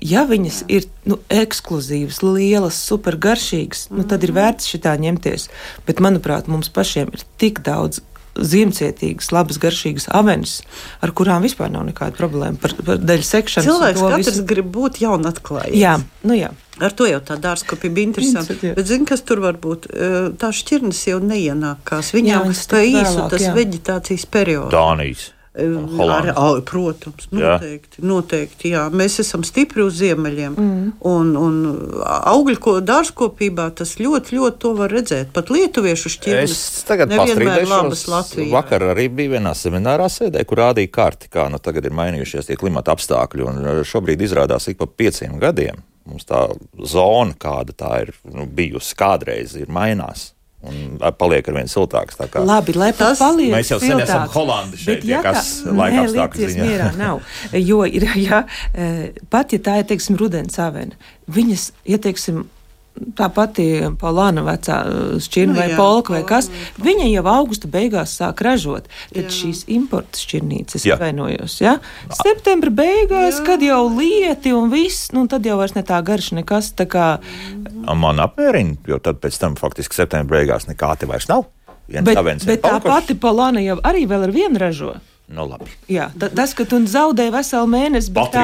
S3: Ja viņas jā. ir nu, ekskluzīvas, lielas, supergaršīgas, nu, tad ir vērts šitā ņemties. Bet, manuprāt, mums pašiem ir tik daudz ziemcietīgas, labas, garšīgas avenes, ar kurām vispār nav nekāda problēma par, par dēļ sekšanas.
S2: Cilvēks katrs
S3: visu.
S2: grib būt jaunatklājīgs.
S3: Jā, nu jā.
S2: Ar to jau tā dārzkopja bija
S3: jā.
S2: Bet, zini, kas tur var būt? Tā šķirnes jau neienākās.
S3: Jā,
S2: Viņām
S3: viņas
S2: pa īsu
S3: vēlāk,
S2: tas
S3: jā.
S2: veģetācijas periods.
S1: Dānijas.
S2: Ar, ar, protams, noteikti, jā. noteikti. Jā. Mēs esam stipri uz ziemeļiem. Mm. Un, un augļu dārzkopībā tas ļoti, ļoti to var redzēt. Pat lietuviešu šķirnes nevienmēr labas Latvijā.
S1: Vakar arī bija vienā seminārā sēdē, kur rādīja karti, kā nu tagad ir mainījušies tie klimata apstākļi. Un šobrīd izrādās ik pa pieciem gadiem mums tā zona, kāda tā ir nu, bijusi kādreiz, ir mainās un paliek ar vien siltāks.
S3: Labi, lai tas paliek.
S1: Mēs jau sen esam Holandi šeit, Bet, ja kas laika apstākļu ziņā.
S3: Mierā nav, jo ir, ja, pat ja tā ir, teiksim, rudens avena, viņas, ja, teiksim, tā pati Paulāna vecā uh, šķirne nu, vai jā, polka vai kas, viņa jau augusta beigās sāk ražot. Tad jā. šīs importa šķirnītes, es vainojos, ja? Septembra beigās, jā. kad jau lieti un viss, nu tad jau vairs ne tā garša nekas tā kā.
S1: Man apmierina, jo tad pēc tam faktiski septembra beigās nekā te vairs nav.
S3: Viens bet, bet tā pati Paulāna jau arī vēl ar vienu ražo.
S1: Nu, labi.
S3: Jā, tas, ka tu zaudēji veselu mēnesi, bet tā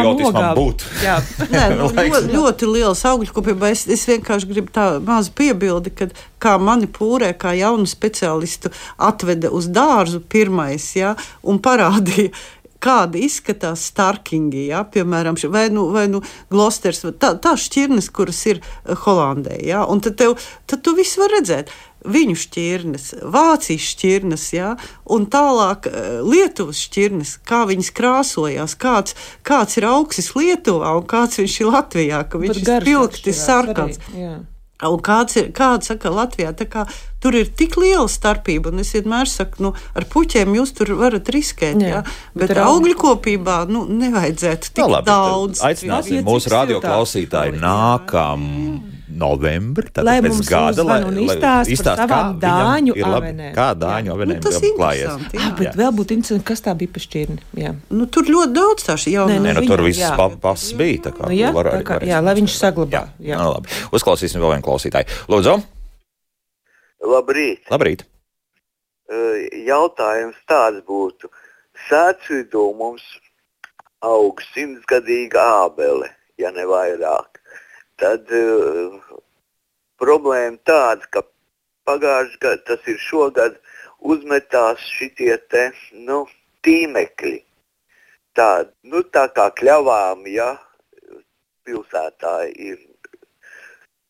S1: būtu.
S2: Jā, *laughs* Nē, nu, ļoti, ļoti liels augļu kopībā. Es, es vienkārši gribu tā mazu piebildi, ka kā mani pūrē, kā jaunu speciālistu atveda uz dārzu pirmais, jā, un parādīja, kāda izskatās starkingi, ja, piemēram, vai nu, vai nu glosters, tā, tā šķirnes, kuras ir Holandē, ja, un tad, tev, tad tu visu var redzēt viņu šķirnes, Vācijas šķirnes, ja, un tālāk eh, Lietuvas šķirnes, kā viņas krāsojās, kāds, kāds ir augsts Lietuvā un kāds viņš ir Latvijā, ka viņš ir spilgti sarkans. Un kāds ir, kāds saka, Latvijā, kā, tur ir tik liela starpība, un es vienmēr saku, nu, ar puķiem jūs tur varat riskēt, jā, jā, bet, bet ar augļu kopībā, nu, nevajadzētu tik no, labi, daudz.
S1: Aicināsim mūsu radioklausītāju nākam. Jā novembrī.
S3: Lai mums gada, lai, un izstāst, par savām dāņu
S1: avenēm. Kā dāņu avenēm
S2: nu, klājies.
S3: Ah, bet vēl būtu interesanti, kas tā bija pa šķirni. Jā.
S2: Nu, tur ļoti daudz tāšu jau.
S1: Nē, nu, nu, tur viss pa, pas bija. Tā kā,
S3: nu, jā, var, tā kā, jā, lai viņš saglabā.
S1: Jā. Jā. Nu, labi. Uzklausīsim vēl vienu klausītāju. Lūdzu.
S5: Labrīt.
S1: Labrīt.
S5: Uh, jautājums tāds būtu. Sēcvidū mums aug simtgadīga ābele, ja ne vairāk tad uh, problēma tāda, ka pagājušajā gadā, tas ir šogad, uzmetās šitie te, nu, tīmekļi. Tā, nu, tā kā kļavām, ja pilsētā ir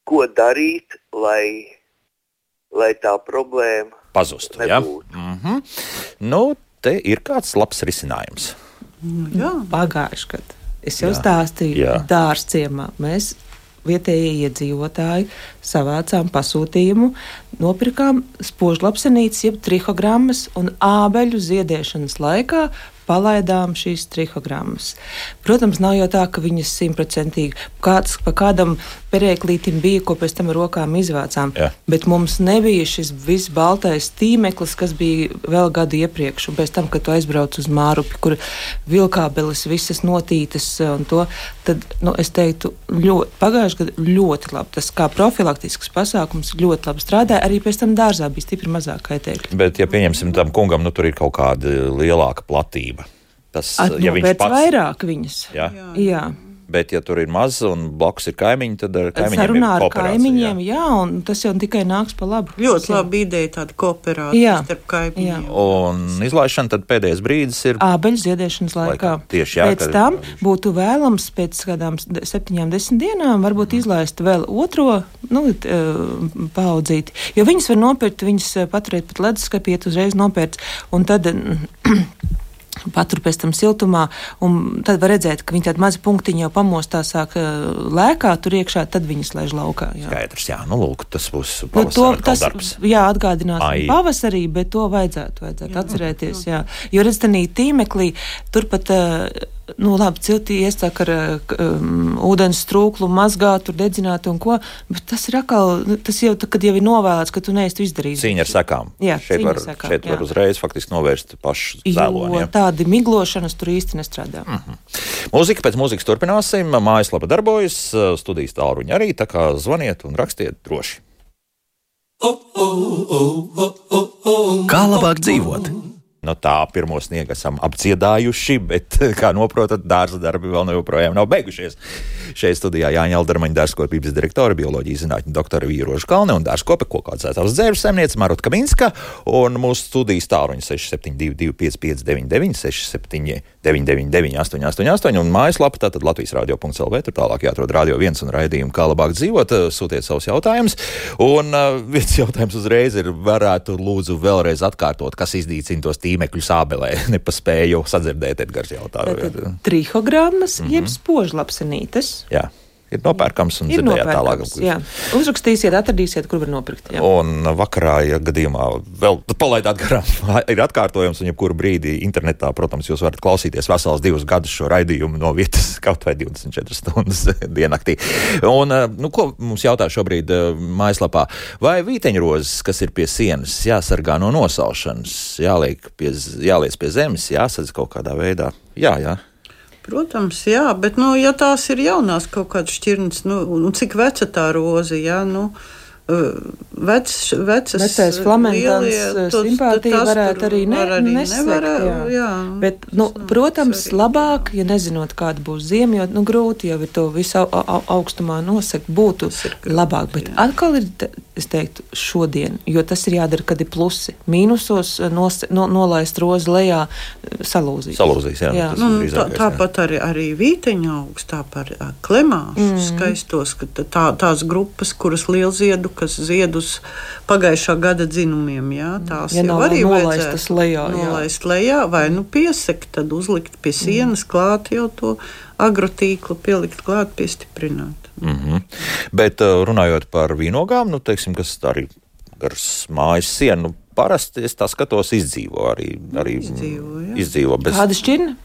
S5: ko darīt, lai, lai tā problēma
S1: pazustu. Ja? Mm -hmm. Nu, te ir kāds labs risinājums.
S3: Nu, jā, pagājušajā gadā. Es jau jā, stāstīju, dārziemā mēs vietējie iedzīvotāji savācām pasūtījumu, nopirkām spožlapsenītes, jeb trihogrammas un ābeļu ziedēšanas laikā palaidām šīs trihogrammas. Protams, nav jau tā, ka viņas simtprocentīgi kāds pa kādam perēklītim bija, ko pēc tam ar rokām izvācām. Jā. Bet mums nebija šis viss baltais tīmeklis, kas bija vēl gadu iepriekš. Un pēc tam, kad tu aizbrauc uz Mārupi, kur vilkābeles visas notītas un to, tad, nu, es teiktu, ļoti, pagājuši gadu ļoti labi. Tas kā profilaktisks pasākums ļoti labi strādāja. Arī pēc tam dārzā bija stipri mazāk kaitēkļu.
S1: Bet, ja pieņemsim tam kungam, nu tur ir kaut kāda lielāka platība. Tas,
S3: At, ja viņš pats vairāk viņas.
S1: Jā.
S3: jā. jā.
S1: Bet, ja tur ir maz un blakus ir kaimiņi, tad ar kaimiņiem
S3: Sarunā ir ar kaimiņiem, jā. jā, un tas jau tikai nāks pa labu.
S2: Ļoti laba ideja, tāda kooperācija starp kaimiņiem.
S1: Jā. Un izlaišana tad pēdējais brīdis ir
S3: ābeļu ziedēšanas laikā. laikā.
S1: Tieši jā.
S3: Pēc tam būtu vēlams pēc kādām septiņām, desmit dienām varbūt mm. izlaist vēl otro nu, paudzīti, jo viņas var nopirkt, viņas paturēt pat leduskapī, iet uzreiz nopirkt, un tad patur pēc tam siltumā, un tad var redzēt, ka viņi tādi mazi punktiņi jau pamostā sāk lēkāt tur iekšā, tad viņas laiž laukā.
S1: Jā. Skaidrs, jā, nu lūk, tas būs nu, to, tas, darbs.
S3: Jā, atgādināsim pavasarī, bet to vajadzētu, vajadzētu jā, atcerēties, jā. Jo redz, tanī tīmeklī turpat uh, nu, labi, ciltī iesāk ar um, ūdens trūklu, mazgāt, tur dedzināt un ko, bet tas ir atkal, tas jau, kad jau ir novēlēts, ka tu neesi to izdarījis.
S1: Cīņa ar sekām. Jā, šeit var, sekām, šeit jā. var uzreiz faktiski novērst pašu zēloni.
S3: Jo tādi miglošanas tur īsti nestrādā. Mm
S1: -hmm. Mūzika pēc mūzikas turpināsim, mājaslapa darbojas, studijas tālruņa arī, tā kā zvaniet un rakstiet droši.
S6: Kā labāk dzīvot?
S1: No tā pirmo sniegu esam apdziedājuši, bet, *laughs* kā noprotat, dārza darbi vēl joprojām nav beigušies. Šeit studijā Jāņa Aldermaņa dārzkopības direktore, bioloģijas zinātņu doktora Vīroža Kalne un dārzkopa kokaudzētājs dzērus saimniece Marota Kaminska un mūsu studijas tāruņa 6722 559 679 888 un mājaslapa tātad Latvijas radio.lv, tur tālāk jāatrod radio viens un raidījumu, kā labāk dzīvot, sūtiet savus jautājumus. Un uh, viens *laughs* jautājums uzreiz ir, varētu lūdzu vēlreiz atkārtot, kas izdīcina tos tīmekļus ābelē. *laughs* Nepaspēju sadzirdēt Edgars jautājumu.
S3: Trihogrammas, mm -hmm. jeb spožlapsenītes.
S1: Jā ir nopērkams un
S3: Ir
S1: dzirdējāt
S3: nopērkams,
S1: tālāk.
S3: jā. Uzrakstīsiet, atradīsiet, kur var nopirkt. Jā.
S1: Un vakarā, ja gadījumā vēl palaidāt garām, *laughs* ir atkārtojums, un jebkurā brīdī internetā, protams, jūs varat klausīties vesels divus gadus šo raidījumu no vietas, *laughs* kaut vai 24 stundas *laughs* diennaktī. Un, eh, nu, ko mums jautā šobrīd eh, mājaslapā? Vai vīteņrozes, kas ir pie sienas, jāsargā no nosaušanas, jāliek pie, jāliec pie zemes, jāsadz kaut kādā veidā? Jā, jā.
S2: Protams, jā, bet, nu, ja tās ir jaunās kaut kādas šķirnes, nu, cik veca tā roze, jā, nu, vec, vecas,
S3: Vecais
S2: tos-
S3: simpātija varētu arī ne,
S2: var arī
S3: nesekt,
S2: nevar,
S3: jā.
S2: jā.
S3: Bet, nu,
S2: nav
S3: protams,
S2: svarīgi.
S3: labāk, ja nezinot, kāda būs ziema, jo nu, grūti jau ir to visu au, au, augstumā nosegt, būtu
S2: grūti,
S3: labāk. Bet
S2: jā.
S3: atkal ir, es teiktu, šodien, jo tas ir jādara, kad ir plusi. Mīnusos nos, no, nolaist rozi lejā, salūzīt.
S1: Salūzīs, jā.
S3: Jā.
S2: Nu, tā,
S1: jā.
S2: tāpat arī, arī vīteņa augs, tāpat klemās, mm. Skaistos, ka tā- tā, tās grupas, kuras lielziedu, kas ziedus pagājušā gada dzinumiem, jā, tās
S3: Ja
S2: jau arī
S3: nolaistas lejā, jā.
S2: Nolaist lejā, vai nu piesekt, tad uzlikt pie sienas, klāt jau to agrotīklu, pielikt klāt, piestiprināt.
S1: Mm -hmm. Bet uh, runājot par vīnogām, nu, teiksim, kas arī ar s- mājas sienu, nu, parasti es tā skatos, izdzīvo arī. arī
S2: Izdzīvo, jā.
S1: izdzīvo bez,
S3: Kāda šķirne?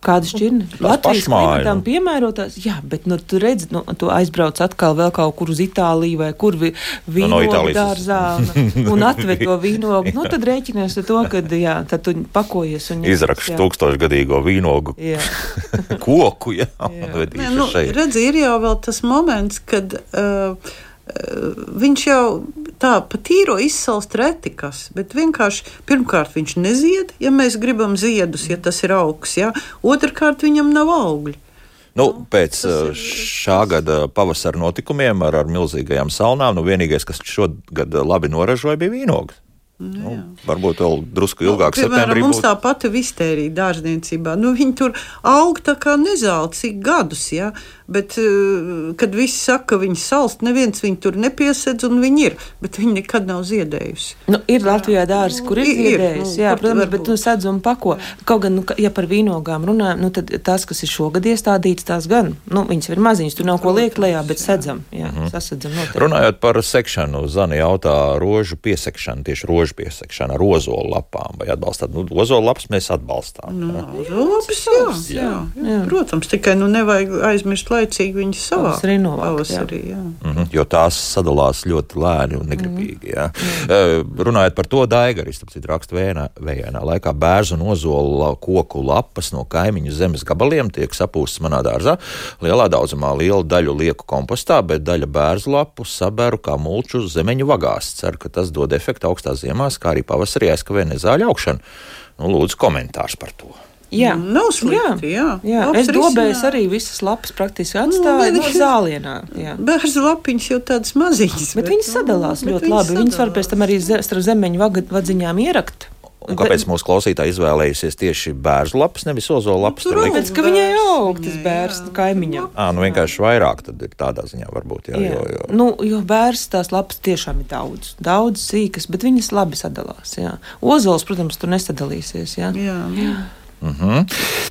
S3: Kāda šķirne? Latvijas klimatam
S1: nu.
S3: piemērotās, jā, bet nu, tu redzi, nu, tu aizbrauc atkal vēl kaut kur uz Itāliju vai kur vi,
S1: Nu, no
S3: vīnogu
S1: Itālijas
S3: dārzā un, un atved to *laughs* vīnogu. Nu, tad rēķinies ar to, ka, jā, tad tu pakojies un
S1: izrakstu tūkstošgadīgo vīnogu
S3: Jā. *laughs*
S1: koku, jā,
S3: Jā.
S1: un vedīšu
S2: Nē, nu,
S1: šeit.
S2: redzi, ir jau vēl tas moments, kad uh, uh, viņš jau tā pa tīro izsalst retikas, bet vienkārši pirmkārt viņš nezied, ja mēs gribam ziedus, ja tas ir augs, ja? otrkārt viņam nav augļi.
S1: Nu, pēc uh, šā gada pavasara notikumiem ar, ar milzīgajām salnām, nu, vienīgais, kas šogad labi noražoja, bija vīnogas. Nu, varbūt vēl drusku ilgāk,
S2: Nu, Piemēram, mums
S1: būtu.
S2: tā pati vistērija dārzniecībā. Nu, viņi tur aug tā kā nezāle, cik gadus. Ja? Bet, eh, kad visi saka, ka viņi salst, neviens viņu tur nepiesedz, un viņi ir. Bet viņi nekad nav ziedējusi.
S3: Nu, ir Latvijā dārzi, kur ir
S2: Ir,
S3: ziedējis,
S2: nu,
S3: jā, protams,
S2: var
S3: bet
S2: būt.
S3: nu, sedz un pako. Kaut gan, nu, ja par vīnogām runājam, nu, tad tās, kas ir šogad iestādītas, tās gan, nu, viņas ir maziņas, tur nav ko liekt lejā, bet sedzam, jā,
S1: Mhm.
S3: sasedzam noteikti.
S1: Runājot par sekšanu, Zana jautā rožu piesekšanu, tieši rožu piesekšanu ar ozolu lapām. Vai atbalstāt? Nu, ozolu lapas mēs atbalstām.
S2: Nu,
S1: jā.
S2: Labs, jā, jā, jā, jā. Protams, tikai nu, nevajag aizmirst laicīgi viņu savā
S3: Pavasarī
S2: jā.
S1: Mhm, jo tās sadalās ļoti lēni un negribīgi. Jā. Eh, Runājot par to, Daigaris raksta vējainā, vējainā laikā bērnu un ozolu koku lapas no kaimiņu zemes gabaliem tiek sapūstas manā dārzā. Lielā daudzumā lielu daļu lieku kompostā, bet daļa bērnu lapu saberu kā mulču zemeņu vagās. Ceru, ka tas dod efektu augstās ziemās, kā arī pavasarī aizkavē nezāļu augšanu. Nu, lūdzu, komentārs par to.
S3: Jā,
S2: Nu, Nav slikti, jā.
S3: jā.
S2: Labs
S3: Es dobēju arī visas lapas praktiski atstāju
S2: Nu,
S3: no
S2: bet-
S3: zālienā. Jā.
S2: Bērnu lapiņas jau tādas maziņas.
S3: Bet viņas sadalās
S2: bet
S3: ļoti
S2: viņas
S3: labi. Viņas var
S2: sadalās.
S3: pēc tam arī starp zemeņu vadziņām ierakt.
S1: Un kāpēc mūsu klausītāji izvēlējusies tieši bērnu lapas, nevis ozolu lapas?
S2: tur
S3: Tāpēc, ka viņai aug tas bērns
S2: jā.
S3: kaimiņam.
S1: Ā, nu vienkārši vairāk tad ir tādā ziņā varbūt. Jā,
S3: Jā.
S1: jo, jo.
S3: Nu, jo bērns tās lapas tiešām ir daudz, daudz sīkas, bet viņas labi sadalās. Jā. Ozols, protams, tur nesadalīsies. Jā.
S2: Jā, jā.
S1: Mhm.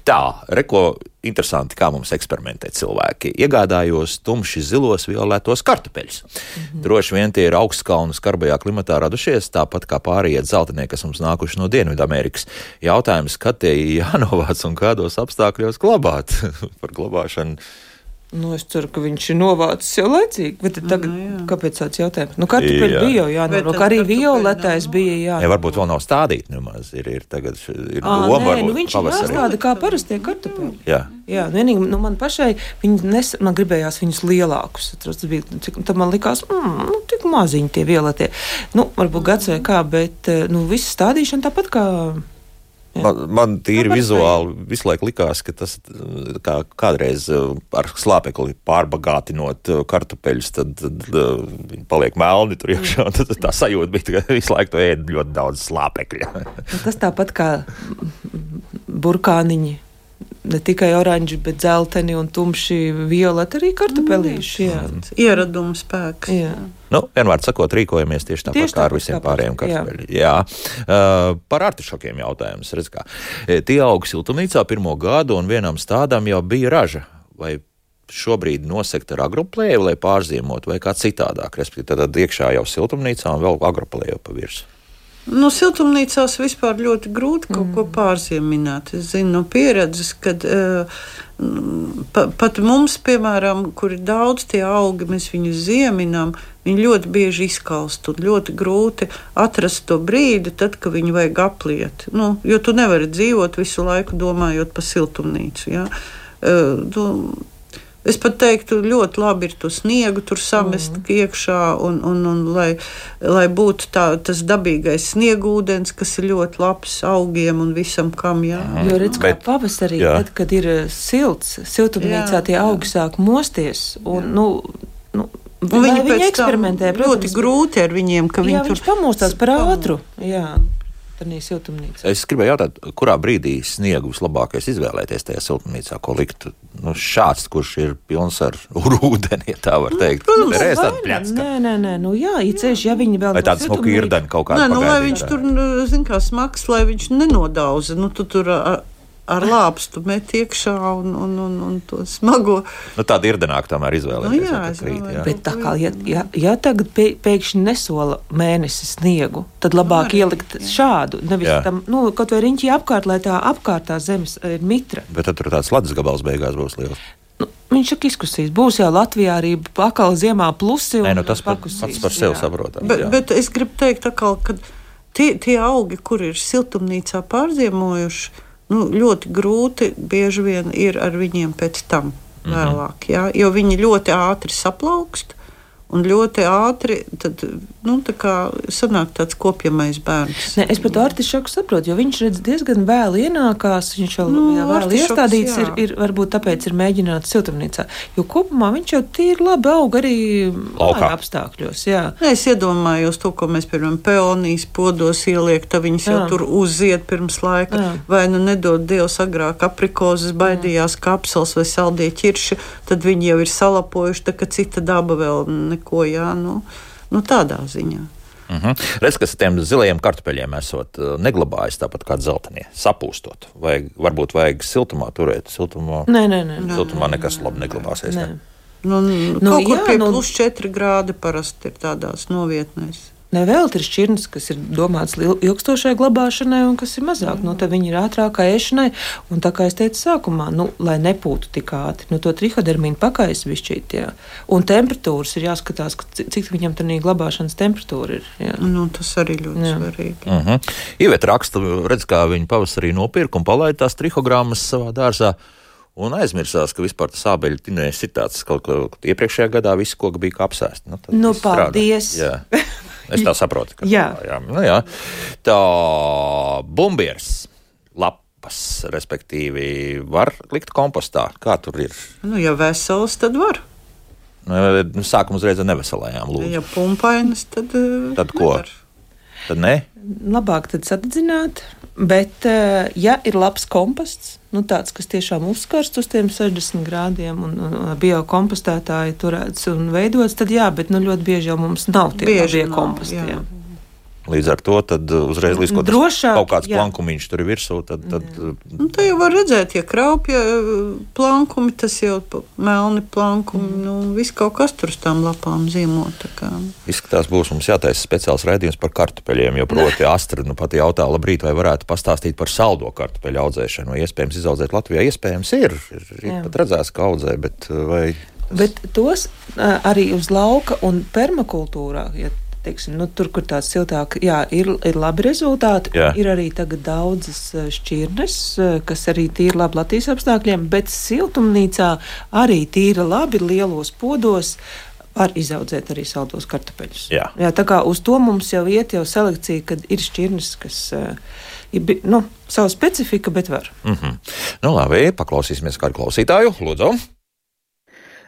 S1: Tā, reko, interesanti, kā mums eksperimentē cilvēki. Iegādājos tumši zilos, violetos kartupeļus. Mhm. Droši vien tie ir augstkalnu skarbajā klimatā radušies, tāpat kā pārējie zeltainie, kas mums nākuši no Dienvidamerikas. Jautājums, kad tie jānovāc un kādos apstākļos glabāt *laughs* par glabāšanu.
S3: Nu, es ceru, ka viņš ir novācis jau laicīgi. Bet tad tagad,
S2: Nu, jā.
S3: kāpēc tāds jautājums? Nu, kartupeļi bija jau jānorok,
S2: tad
S3: arī
S2: kartupeļi
S3: violetais
S2: nav.
S3: bija jā.
S1: Ja varbūt vēl nav stādīti nemaz, ir, ir tagad ir
S3: Ā,
S1: doma,
S3: nē,
S1: varbūt
S3: nu viņš
S1: pavasarī.
S3: jāstāda kā parastie kartupeļi.
S1: Jā.
S3: Jā, vienīgi nu, man pašai nes, man gribējās viņus lielākus. Tas bija, cik, tad man likās, mm, nu, tik maziņi tie violetie. Nu, varbūt gads vai kā, bet eh, nu, viss stādīšana tāpat kā.
S1: Man, man tīri vizuāli visu laiku likās, ka tas kā kādreiz uh, ar slāpekli pārbagātinot uh, kartupeļus, tad, tad uh, viņi paliek melni tur iekšā. Tad tā sajūta bija, ka visu laiku ēd ļoti daudz slāpekļa.
S3: Nu, tas tāpat kā burkāniņi ne tikai oranži, bet dzelteni un tumši violeti arī kartupelīši. Jā.
S2: Ieraduma spēks.
S3: Jā.
S1: Nu, vienmēr sakot, rīkojamies tieši tāpat
S3: Tieši
S1: kā ar visiem pārējiem
S3: parasti, jā.
S1: kartupeļiem. Jā. Uh, par artišokiem jautājums. Redz, kā. E, Tie aug siltumnīcā pirmo gadu, un vienam stādam jau bija raža. Vai šobrīd nosegt ar agroplēju, lai pārziemotu, vai kā citādāk? Respektīvi, tad iekšā jau siltumnīcā un vēl agroplēju pa virsmu.
S2: Nu, siltumnīcās vispār ļoti grūti kaut mm. ko pārzieminēt. Es zinu no pieredzes, ka uh, pa, pat mums, piemēram, kur ir daudz tie augi, mēs viņus zieminām, viņi ļoti bieži izkalst un ļoti grūti atrast to brīdi, tad, kad viņu vajag apliet. Nu, jo tu nevari dzīvot visu laiku domājot par siltumnīcu. Ja? Uh, tu, Es pat teiktu, ļoti labi ir to sniegu tur samest mm. iekšā, un, un, un lai, lai būtu tā, tas dabīgais sniegūdens, kas ir ļoti labs augiem un visam, kam jā.
S3: Jo redz, kā
S1: Bet-
S3: pavasarī,
S1: jā.
S3: tad, kad ir eh, silts, siltumnīcā
S2: Jā,
S3: tie
S2: jā.
S3: augi sāk mosties. Un, nu, nu,
S2: Un viņi pēc tam
S3: eksperimentē,
S2: ļoti grūti ar viņiem, ka
S3: Jā,
S2: viņi tur
S3: pamostās par ātru. Jā, tādā siltumnīcā.
S1: Es gribēju jautāt, kurā brīdī sniegu vislabākais izvēlēties tajā siltumnīcā, ko likt? Nu, šāds, kurš ir pilns ar *laughs* ūdeni, ja tā var teikt.
S2: protams,
S1: Reiz
S3: Vai
S1: tāda
S3: ne?
S1: pļacka.
S3: Nē, nē, nē, nu jā, īceļš, ja viņi vēl
S1: Vai smuka
S3: siltumnīca-
S1: irdeni kaut kāda?
S2: Nē, nu, lai
S1: pagaidīt,
S2: viņš
S1: jā.
S2: tur, nu, zin kā smags, lai viņš nenodauza. Nu, tu tur ar, lāpstu met iekšā un, un, un, un to smago.
S1: Nu, tāda irdenāka tomēr izvēlēties.
S2: Nu, jā,
S1: krīt, jā.
S3: Bet tā kā, ja, ja, ja tagad pē, pēkšņi nesola mēnesi sniegu, tad labāk
S2: Var,
S3: ielikt šādu, nevis
S1: Jā.
S3: tam, nu, kaut vai riņķi apkārt, lai tā apkārtā zemes ir mitra.
S1: Bet tad tur tāds ledus gabals beigās būs liels.
S3: Nu, viņš saka, izkusīs. Būs jau Latvijā arī pakāpē ziemā plusi.
S1: Nē, nu, tas
S3: pakusīs,
S1: pats par sevi
S3: jā.
S1: saprotams.
S2: Bet,
S1: jā.
S2: bet es gribu teikt, atkal, ka tie, tie augi, kur ir siltumnīcā pārziemojuši, nu, ļoti grūti bieži vien ir ar viņiem pēc tam
S1: Mhm.
S2: vēlāk. Jā, jo viņi ļoti ātri saplaukst. Un ļoti ātri tad, nu, tā kā sanāk tāds kopjamais bērns.
S3: Ne, es pat artišoku saprotu, jo viņš redz diezgan vēlu ienākās. Viņš jau
S2: Nu,
S3: vēl iestādīts ir,
S2: jā.
S3: ir, varbūt tāpēc ir mēģināts siltumnīcā. Jo kopumā viņš jau tīri labi aug arī
S1: Laukā.
S3: apstākļos. Jā.
S2: Nē, Es iedomājos to, ko mēs piemēram peonijas podos ieliekam, tad viņas jau
S3: Jā.
S2: tur uzzied pirms laika.
S3: Jā.
S2: Vai nu nedod Dievs agrāk aprikozes, baidījās kapsels vai saldie ķirši, tad viņi jau ir salapojuši, tā ka cita daba vēl neko, jā, nu, nu tādā ziņā.
S1: Mhm. Redz, kas ar tiem zilajiem kartupeļiem esot uh, neglabājas tāpat kā dzeltenie, sapūstot. Vai varbūt vajag siltumā turēt? Siltumā,
S3: Nē, nē, nē.
S1: siltumā nekas labi neglabāsies.
S3: nē.
S1: Ne?
S2: Nu, nu,
S3: Nu,
S2: kaut kur
S3: jā,
S2: pie
S3: nu-
S2: plus 4 grādi parasti ir tādās novietnēs.
S3: Ne vēl ir šķirnes, kas ir domāts ilgstošai glabāšanai, un kas ir mazāk. Nu, viņi ir ātrākai ēšanai. Un tā kā es teicu sākumā, nu, lai nepūtu tik ātri, nu, to trihodermīnu pakais višķīt. Jā. Un temperatūras ir jāskatās, ka ci- cik viņam tā glabāšanas temperatūra ir. Jā.
S2: Nu, tas arī ļoti
S3: Jā.
S2: svarīgi.
S1: Uh -huh. Ieviet rakstu, redz, kā viņi pavasarī nopirka un palaida tās trihogrammas savā dārzā. Un aizmirsās, ka vispār tas ābeļu tinējs ir tāds, kaut ko iepriekšējā gadā visi koki bija kā apsēsti. Nu, tad
S3: Nu,
S1: viss strādā.
S3: paldies.
S1: Jā. *laughs* Es tā saprotu. ka-
S3: Jā.
S1: jā. Nu, jā. Tā bumbieris, lapas, respektīvi, var likt kompostā. Kā tur ir?
S2: Nu, ja vesels, tad var.
S1: Nu, Sākam uzreiz ar neveselajām lūdzu.
S2: Ja pumpainas, tad, eh,
S1: Tad ko?
S2: nevar.
S1: Tad ne?
S3: Labāk sadedzināt, bet, eh, ja ir labs komposts, nu, tāds, kas tiešām uzkarst uz tiem 60 grādiem un, un biokompostētāji turēts un veidots, tad jā, bet nu, ļoti bieži jau mums nav tie
S2: Bieži nav,
S3: komposti.
S2: jā.
S1: Līdz ar to tad uh, uzreiz līdz kaut,
S3: Drošāk,
S1: kaut kāds
S3: jā.
S1: plankumiņš tur ir virsū, tad, tad uh,
S2: Nu, tā jau var redzēt, ja kraupja eh, plankumi, tas jau melni plankumi, mm. nu, viss kaut kas tur uz tām lapām zīmot. tā kā.
S1: izskatās, būs mums jātaisa speciāls raidījums par kartupeļiem. Jo proti, *laughs* Astra nu, pat jautā, labrīt, vai varētu pastāstīt par saldo kartupeļu audzēšanu. Iespējams izaudzēt Latvijā? Iespējams, ir. Ir, ir pat redzēts, ka audzē, bet uh, vai.
S3: Bet tos arī uz lauka un permakultūrā. Ja Teiksim, nu, tur, kur tāds siltāk, jā, ir, ir labi rezultāti.
S1: Jā.
S3: Ir arī tagad daudzas ā, šķirnes, ā, kas arī tīri labi Latvijas apstākļiem, bet siltumnīcā arī tīri labi lielos podos. Var izaudzēt arī saldos kartupeļus.
S1: Jā.
S3: Jā, tā kā uz to mums jau iet jau selekcija, kad ir šķirnes, kas, ā, ir nu, sava specifika, bet var.
S1: Mm -hmm. Nu, labi, paklausīsimies kādu klausītāju. Lūdzu,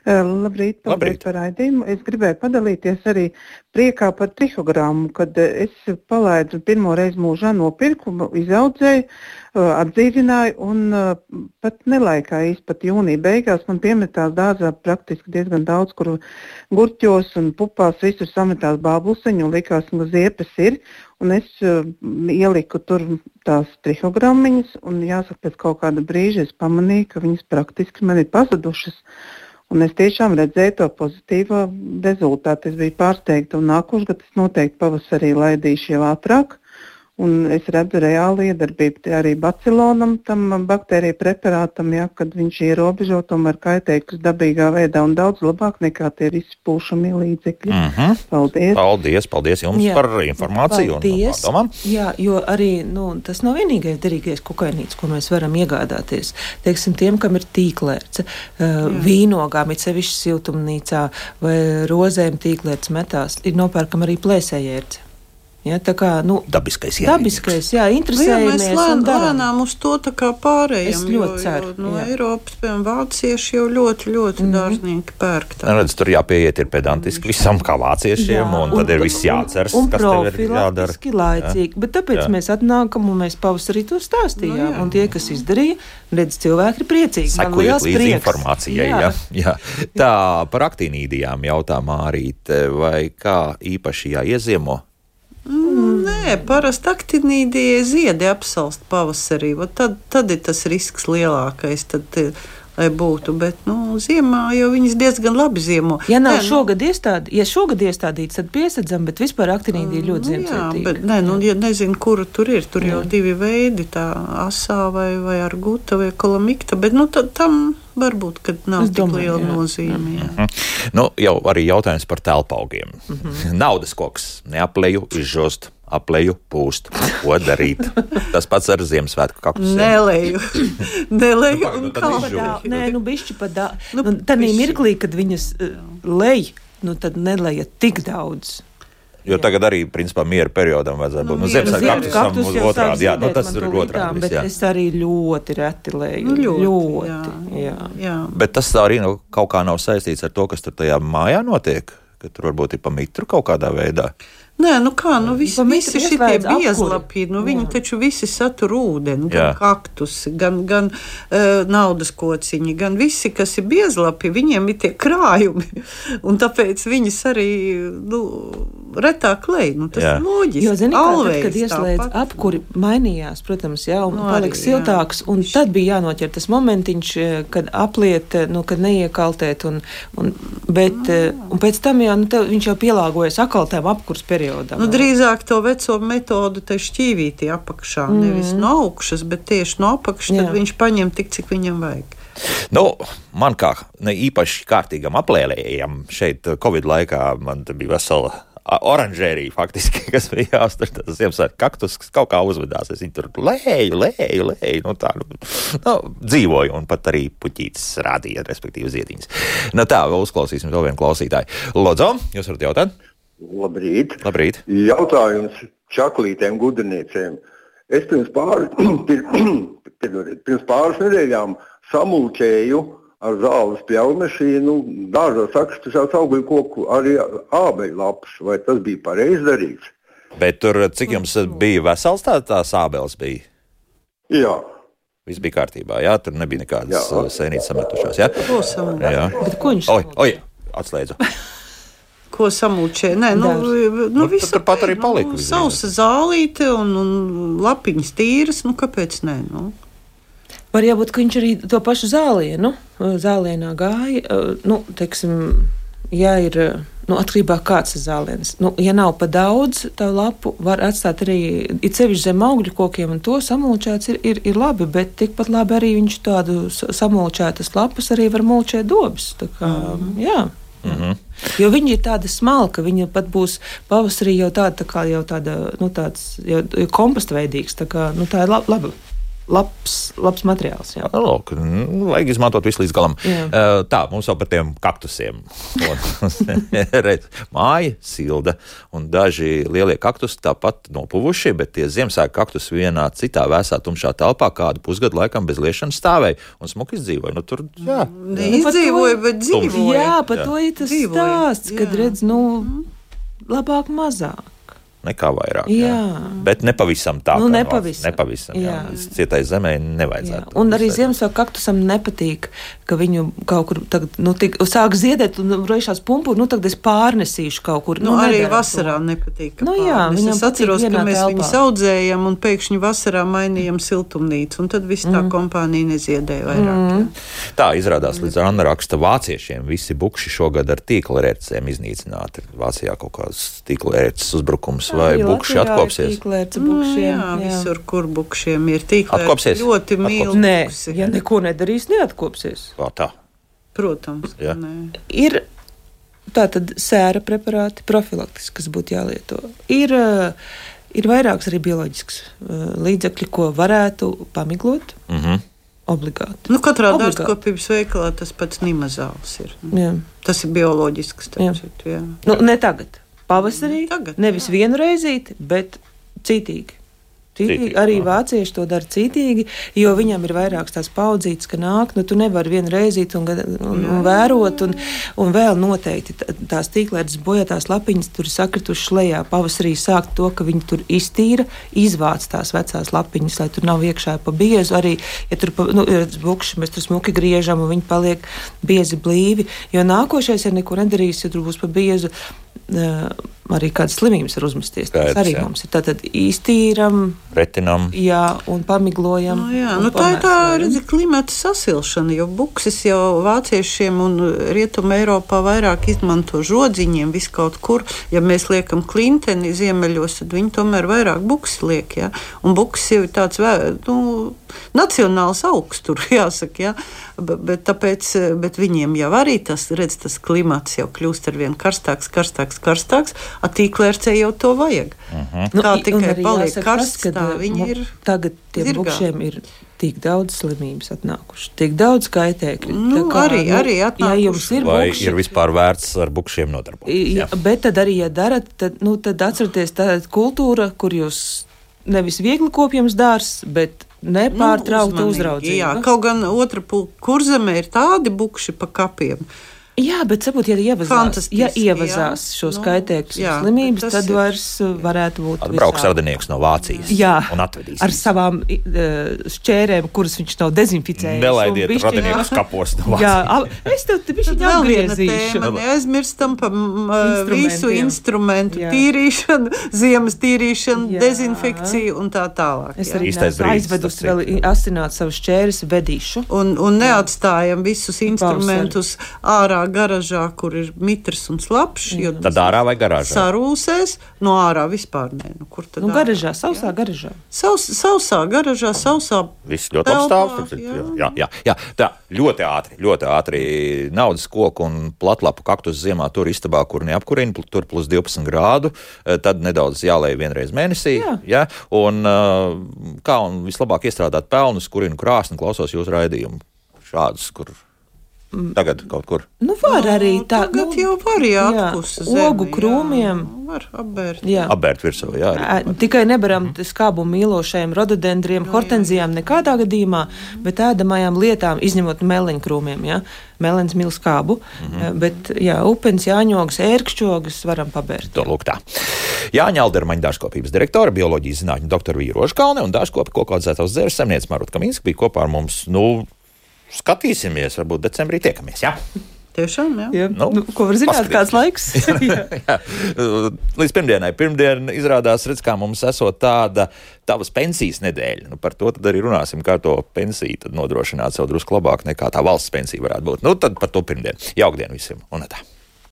S7: Eh, Labrīt,
S1: Labrīt.
S7: paldies par raidījumu. Es gribēju padalīties arī priekā par trihogrammu, kad eh, es palaidu pirmo reizi mūžā nopirku, izaudzēju, eh, atdzīvināju un pat nelaikā īsti pat jūnija beigās man piemetās dārzā praktiski diezgan daudz, kur gurķos un pupās visur sametās bābulseņi un likās, ka ziepes ir. Un es uh, ieliku tur tās trihogrammiņas, un jāsaka, pēc kaut kāda brīža es pamanīju, ka viņas praktiski man ir pazudušas. Un es tiešām redzēju to pozitīvo rezultātu. Es biju pārsteigta, un nākošais gads noteikti pavasarī laidīšu jau ātrāk. Un es redzu reāli iedarbību arī bacilonam, tam baktēriju preparātam, ja, kad viņš ierobežo tomēr kaitēkļus dabīgā veidā un daudz labāk nekā tie visi pūšamie līdzekļi.
S1: mm -hmm.
S7: Paldies!
S1: paldies, paldies jums
S3: Jā.
S1: par informāciju
S3: Paldies.
S1: un pārdomām.
S3: Jā, jo arī nu, tas nav vienīgais derīgais kokainīts, ko mēs varam iegādāties. Teiksim, tiem, kam ir tīklērts, uh, vīnogām, it sevišķi siltumnīcā vai rozēm tīklērts metās, ir nopērkam arī plēsējērts. Ja, tā kā, nu,
S1: Dabiskais, jā.
S3: dabiskais, jā,
S2: Nu, jā,
S3: interesējamies
S2: mēs
S3: un
S2: lēn, lēnām uz to tā kā pārējām.
S3: Es ļoti ceru,
S2: Jo, no
S3: jā.
S2: Eiropas, piemēram, vācieši jau ļoti, ļoti mm -hmm. dārznieki pērk. tā.
S1: Redz, tur jāpieiet ir pedantiski visam, kā vāciešiem, jā, un tad ir viss jāatceras,
S3: un, un
S1: kas tev ir jādara.
S3: laicīgi. Bet tāpēc
S1: Jā.
S3: jā. mēs atnākam un mēs pavasarī to stāstījām.
S2: Nu,
S3: Nu,
S2: jā.
S3: un tie, kas izdarīja, redz, cilvēki ir priecīgi. Liels
S1: līdzi
S3: prieks.
S1: informācijai. Jā. Jā, jā. Tā par aktīnīdijām jautā Mārīte, vai kā īpaši jāieziemo?
S2: Mm, Nē, parasti aktīvīdie ziedi apsalst pavasarī. Vat Tad, tad ir tas risks lielākais. Tad, Lai būtu, bet nu, ziemā jau viņas diezgan labi ziemo.
S3: Ja nav
S2: Nē, nu,
S3: šogad, iestādi, ja šogad iestādīts, tad piesadzam, bet vispār aktīvīgi ir ļoti
S2: Nu, jā,
S3: ziemcietīga.
S2: bet nē, nu, ja nezinu, kura tur ir. Tur jau divi veidi, tā asā vai, vai ar guta vai kolamikta, bet nu, ta, tam varbūt, kad nav
S3: Es
S2: tik
S3: domāju,
S2: liela
S3: jā.
S2: nozīme. Jā.
S1: Hm. Nu, jau arī jautājums par telpaugiem. Mm -hmm. Naudas koks neapleju, izžost, apleju, pūst. Ko darīt? *laughs* Tas pats ar Ziemassvētku kaktusiem.
S2: Nelēju, *laughs* nelēju
S1: Nu, izžūri.
S3: Tā, nē, nu, bišķi pat tā.
S2: Nu,
S3: Nu, Tad
S2: bišķi.
S3: mirklī, kad viņas uh, lej, nu, tad nelēja tik daudz.
S1: Jo tagad arī, principā, miera periodam vajadzētu būt. Nu,
S2: Nu,
S1: Ziemassvētku kaktusam uz otrādi. Jā, nu, tas ir otrādi.
S3: Bet
S1: jā.
S3: es arī ļoti reti leju.
S2: Nu, ļoti,
S3: ļoti.
S2: jā.
S3: Jā.
S2: Jā.
S1: Bet tas arī nu, kaut kā nav saistīts ar to, kas tur tajā mājā notiek. Ka tur varbūt ir pa mitru kaut kādā veidā.
S2: Nē, nu kā, nu visi,
S3: Pa
S2: visi
S3: apkuri.
S2: biezlapi, nu viņi
S3: Jā.
S2: taču visi satur ūdeni,
S1: Jā.
S2: gan kaktus, gan, gan uh, naudas kociņi, gan visi, kas ir biezlapi, viņiem ir tie krājumi, *laughs* un tāpēc viņas arī, nu, retāk lej, nu tas
S1: Jā.
S2: ir loģiski.
S3: Jo, zini, kā, tad, kad ieslēdz
S2: tāpat.
S3: apkuri, mainījās, protams, jā, un
S2: Nu, arī,
S3: palika
S2: jā.
S3: siltāks, un tad bija jānoķer tas momentiņš, eh, kad apliet, eh, nu, kad neiekaltēt, un, un, bet, eh, un pēc tam jau, nu, tev, viņš jau pielāgojas akaltēm apkurs periodam.
S2: Nu, drīzāk to veco metodu te šķīvīti apakšā, mm. nevis no augšas, bet tieši no apakšas, tad
S3: Jā.
S2: viņš paņem tik, cik viņam vajag.
S1: Nu, man kā ne īpaši kārtīgam aplēlējam šeit, eh, Covid laikā, man bija vesela oranžērija, faktiski, *laughs* kas bija jāuztur. Tas Ziemassvētku kaktus, kas kaut kā uzvedās. Es viņu tur lēju, lēju, lēju. Nu, tā, nu, nu, dzīvoju un pat arī puķītes rādīja, respektīvi ziediņas. Nu, tā, vēl uzklausīsim vēl vienu klausītāju. Lodzo, jūs varat jautāt?
S8: Labrīt!
S1: Labrīt!
S8: Jautājums čaklītēm, gudriniecēm. Es pirms, pār, *clears throat* *clears throat* pirms pāris nedēļām samulčēju ar zāles pļaujmašīnu dārzā sakstušās augļu koku arī ābeļu lapas. Vai tas bija pareizi darīts?
S1: Bet tur, cik jums bija vesels tā, tā sābels bija?
S8: Jā.
S1: Viss bija kārtībā, jā, tur nebija nekādas
S8: Jā.
S1: sēnītes sametušās. Jā, jā.
S3: Bet ko viņš
S1: Oi, oi, atslēdzu. *laughs*
S2: Ko samulčē? Nē, nu, nu,
S1: Nu,
S2: visu,
S1: tad turpat arī palika
S2: Nu, sausa zālīte un, un lapiņas tīras, nu kāpēc nē? Nu?
S3: Var jābūt, ka viņš arī to pašu zālienu, zālienā gāja, nu, teiksim, ja ir, nu, atkarībā kāds ir zāliens. Nu, ja nav pa daudz tā lapu, var atstāt arī, it sevišķi zem augļu kokiem, un to samulčēts ir, ir, ir labi, bet tikpat labi arī viņš tādu samulčētas lapas arī var mulčēt dobas. Tā kā, mm. jā.
S1: Mm -hmm.
S3: Jo viņi ir tādi smalki, viņi pat būs pavasarī jau tāda, tā kā jau tāda, nu, tāds jau komposta veidīgs. Tā, kā, nu, tā ir laba. Labs, labs materiāls. Jā.
S1: Nu, lūk, nu, vajag izmantot visu līdz galam.
S3: Jā.
S1: Uh, tā, mums jau par tiem kaktusiem. *laughs* Redz, māja, silda un daži lielie kaktusi tāpat nopuvuši, bet tie Ziemassvētku kaktusi vienā citā vēsā, tumšā telpā kādu pusgadu laikam bez liešanas stāvēja un smuki izdzīvoja. Nu, tur, jā,
S2: Neizdzīvoja, bet dzīvoja.
S3: Jā, par to ir tas
S2: Dzīvoja,
S3: stāsts, kad
S2: jā.
S3: redz, nu, labāk mazāk.
S1: Nekā vairāk. Jā.
S3: Jā.
S1: Bet nepavisam tā.
S3: Nu, nepavisam.
S1: nepavisam jā.
S3: Jā.
S1: Jā. Cietai zemē
S3: Jā.
S1: nevajadzētu.
S3: Un arī. Ziemassvētku kaktusam nepatīk, ka viņu kaut kur tagad, nu, tik, sāk ziedēt un rojušās pumpuri, nu tagad es pārnesīšu kaut kur.
S2: Nu, arī
S3: nedara
S2: vasarā
S3: to.
S2: nepatīk.
S3: Nu jā,
S2: es atceros, ka mēs
S3: telpā.
S2: viņus audzējam un pēkšņi vasarā mainījām siltumnīcu, un tad viss tā kompānija neziedēja vairāk. Mm.
S1: Tā izrādās līdz Anna raksta vāciešiem. Visi bukši šogad ar tīkla ērcēm iznīcināti. Vācijā kaut kāds tīkla ērces uzbrukums vai
S3: Arī
S1: bukši
S3: ir
S1: atkopsies.
S3: tīklērts
S2: Nu,
S3: bukšiem,
S2: jā, visur, kur bukšiem ir tīkli.
S1: Atkopsies?
S2: Ļoti mīlu.
S3: Nē, ja neko nedarīs, neatkopsies.
S1: Kā tā?
S2: Protams, nē.
S3: Ir tātad sēra preparāti, profilaktiski, kas būtu jālieto. Ir, eh, ir vairāks arī bioloģisks eh, līdzekļi, ko varētu pamiglot
S1: Mhm.
S3: obligāti.
S2: Nu, katrā dārzkopības veikalā tas pats nimazāls ir.
S3: Jā.
S2: Tas ir bioloģisks.
S3: Jā.
S2: Taču, jā.
S3: Nu, ne tagad, pavasarī.
S2: Tagad,
S3: nevis
S2: jā.
S3: vienu reizīti, bet citīgi. Citīgi,
S1: Citīgi,
S3: arī
S1: aha.
S3: vācieši to dara citīgi, jo viņam ir vairākas tās paudzītes, ka nāk, nu tu nevari vienu reizīti un, un, un vērot, un, un vēl noteikti tā- tās tīklētas bojātās lapiņas tur sakritušas lejā. Pavasarī sāk to, ka viņi tur iztīra, izvāc tās vecās lapiņas, lai tur nav iekšā pa biezu. Arī, ja tur pa, nu, ir bukši, mēs tur smuki griežam, un viņi paliek biezi blīvi, jo nākošais, ja neko nedarīs, ja tur būs pa biezu, uh, arī kādas slimības var uzmesties. Tas
S1: Skaidrs,
S3: arī
S1: jā.
S3: mums ir. Tātad iztīram,
S1: Retinam.
S3: jā, un pamiglojam.
S2: Nu, jā,
S3: un
S2: nu, tā ir tā redzi, klimata sasilšana, jo buksis jau vāciešiem un rietumē Eiropā vairāk izmanto žodziņiem vis kaut kur. Ja mēs liekam klinteni ziemeļos, tad viņi tomēr vairāk buksi liek. Ja? Un buksis jau ir tāds vē- nu, nacionāls augsts, tur *laughs* jāsaka. Ja? Bet, bet, tāpēc, bet viņiem jau arī tas, redz, tas klimats jau kļūst ar vien karstāks, karstāks, karstāks. Atīklērcē jau to vajag.
S3: Nu,
S2: Kā
S3: i- un
S2: tikai
S3: arī
S2: paliek karsts, tā
S3: uh,
S2: viņi
S3: mu-
S2: ir
S3: Tagad tiem
S2: zirgā.
S3: bukšiem ir tik daudz slimības atnākušas, tik daudz kaitēkļu.
S2: Nu,
S3: Tā
S2: arī- arī
S3: ja
S2: atnākuši.
S3: jums ir
S1: Vai
S3: bukši,
S1: ir vispār vērts ar bukšiem nodarboties?
S3: Ja, bet tad arī, ja darat, tad, nu, tad atcerieties tādu kultūru, kur jūs nevis viegli kopjams dārs, bet nepārtraukti
S2: Nu, uzmanīgi,
S3: uzraudzība.
S2: Jā, kaut gan otra kurzemē ir tādi bukši pa kapiem.
S3: Jā, bet saprotiet, ja ievazās, ja ievazās
S2: jā.
S3: šos
S2: Nu, jā,
S3: slimības, tad
S2: ir-
S3: vairs uh, varētu būt.
S1: Atbrauks radinieks no Vācijas
S3: Jā,
S1: un atvedīs.
S3: ar savām eh, šķērēm, kuras viņš nav dezinficējis.
S1: Nelaidiet
S3: un bišķiņ-
S1: radiniekus kapos no
S3: Jā,
S1: Vācijas.
S3: al- es tev te
S2: Tad
S3: bišķiņ
S2: vēl viena
S3: atgriezīšu.
S2: tēma. Neaizmirstam par visu instrumentu
S3: Jā.
S2: tīrīšanu, ziemas tīrīšanu,
S3: Jā.
S2: dezinfekciju un tā tālāk.
S3: Es
S2: jā.
S3: arī
S1: brīdis,
S3: aizvedusi
S1: starp
S3: vēl asināt savus šķēres, vedīšu.
S2: Un, un neatstājam visus instrumentus ārā garažā, kur ir mitrs un slapjš.
S1: Tad ārā vai garāžā?
S2: Sarūsēs, no ārā vispār nē. Nu, kur tad?
S3: Nu, garažā, sausā garažā.
S2: Saus, sausā garažā, sausā.
S1: Viss ļoti apstāsts.
S2: jā.
S1: Jā, jā, jā. Tā ļoti ātri, ļoti ātri naudas koku un platlapu kaktus ziemā tur istabā, kur neapkurina, tur plus 12 grādu. eh, Tad nedaudz jālēj vienreiz mēnesī.
S3: Jā.
S1: Ja? Un, eh, kā un vislabāk iestrādāt pelnus, kurinu krāsni, klausos jūsu raidījumu. Šādus, kur tagad kaut kur.
S3: Nu, var arī tā.
S2: Tagad
S3: nu,
S2: jau var
S3: jā,
S2: jāatpūst.
S3: ogu krūmiem.
S2: Var apbērt.
S3: Jā.
S1: Apbērt virsū, jā. arī.
S3: Tikai nevaram skābu mīlošajiem rododendriem, hortenzijām nekādā gadījumā, bet ēdamajām lietām, izņemot meliņu krūmiem. Ja? Melns mīl skābu, mm. bet jā, upens, jāņogas, ērkšķogas varam pabērt.
S1: To lūk tā. Jāņa Aldermaņa dārzkopības direktore, bioloģijas zinātņu doktora Vīroša Kalne un dārzkopa koku audzētājs dzērs semnieks Marutka Kaminska bija kopā ar mums. Nu, skatīsimies, varbūt decembrī tiekamies. Ja?
S2: Tiešām, jā.
S3: Ja?
S1: Nu,
S3: Nu, ko var zināt, kāds laiks? *laughs* Jā.
S1: Jā, līdz pirmdienai. Pirmdien izrādās, redz, kā mums esot tāda tavas pensijas nedēļa. Nu, par to tad arī runāsim, kā to pensiju tad nodrošināt sev drusku labāk nekā tā valsts pensija varētu būt. Nu, tad par to pirmdien. Jaukdien visiem un tā.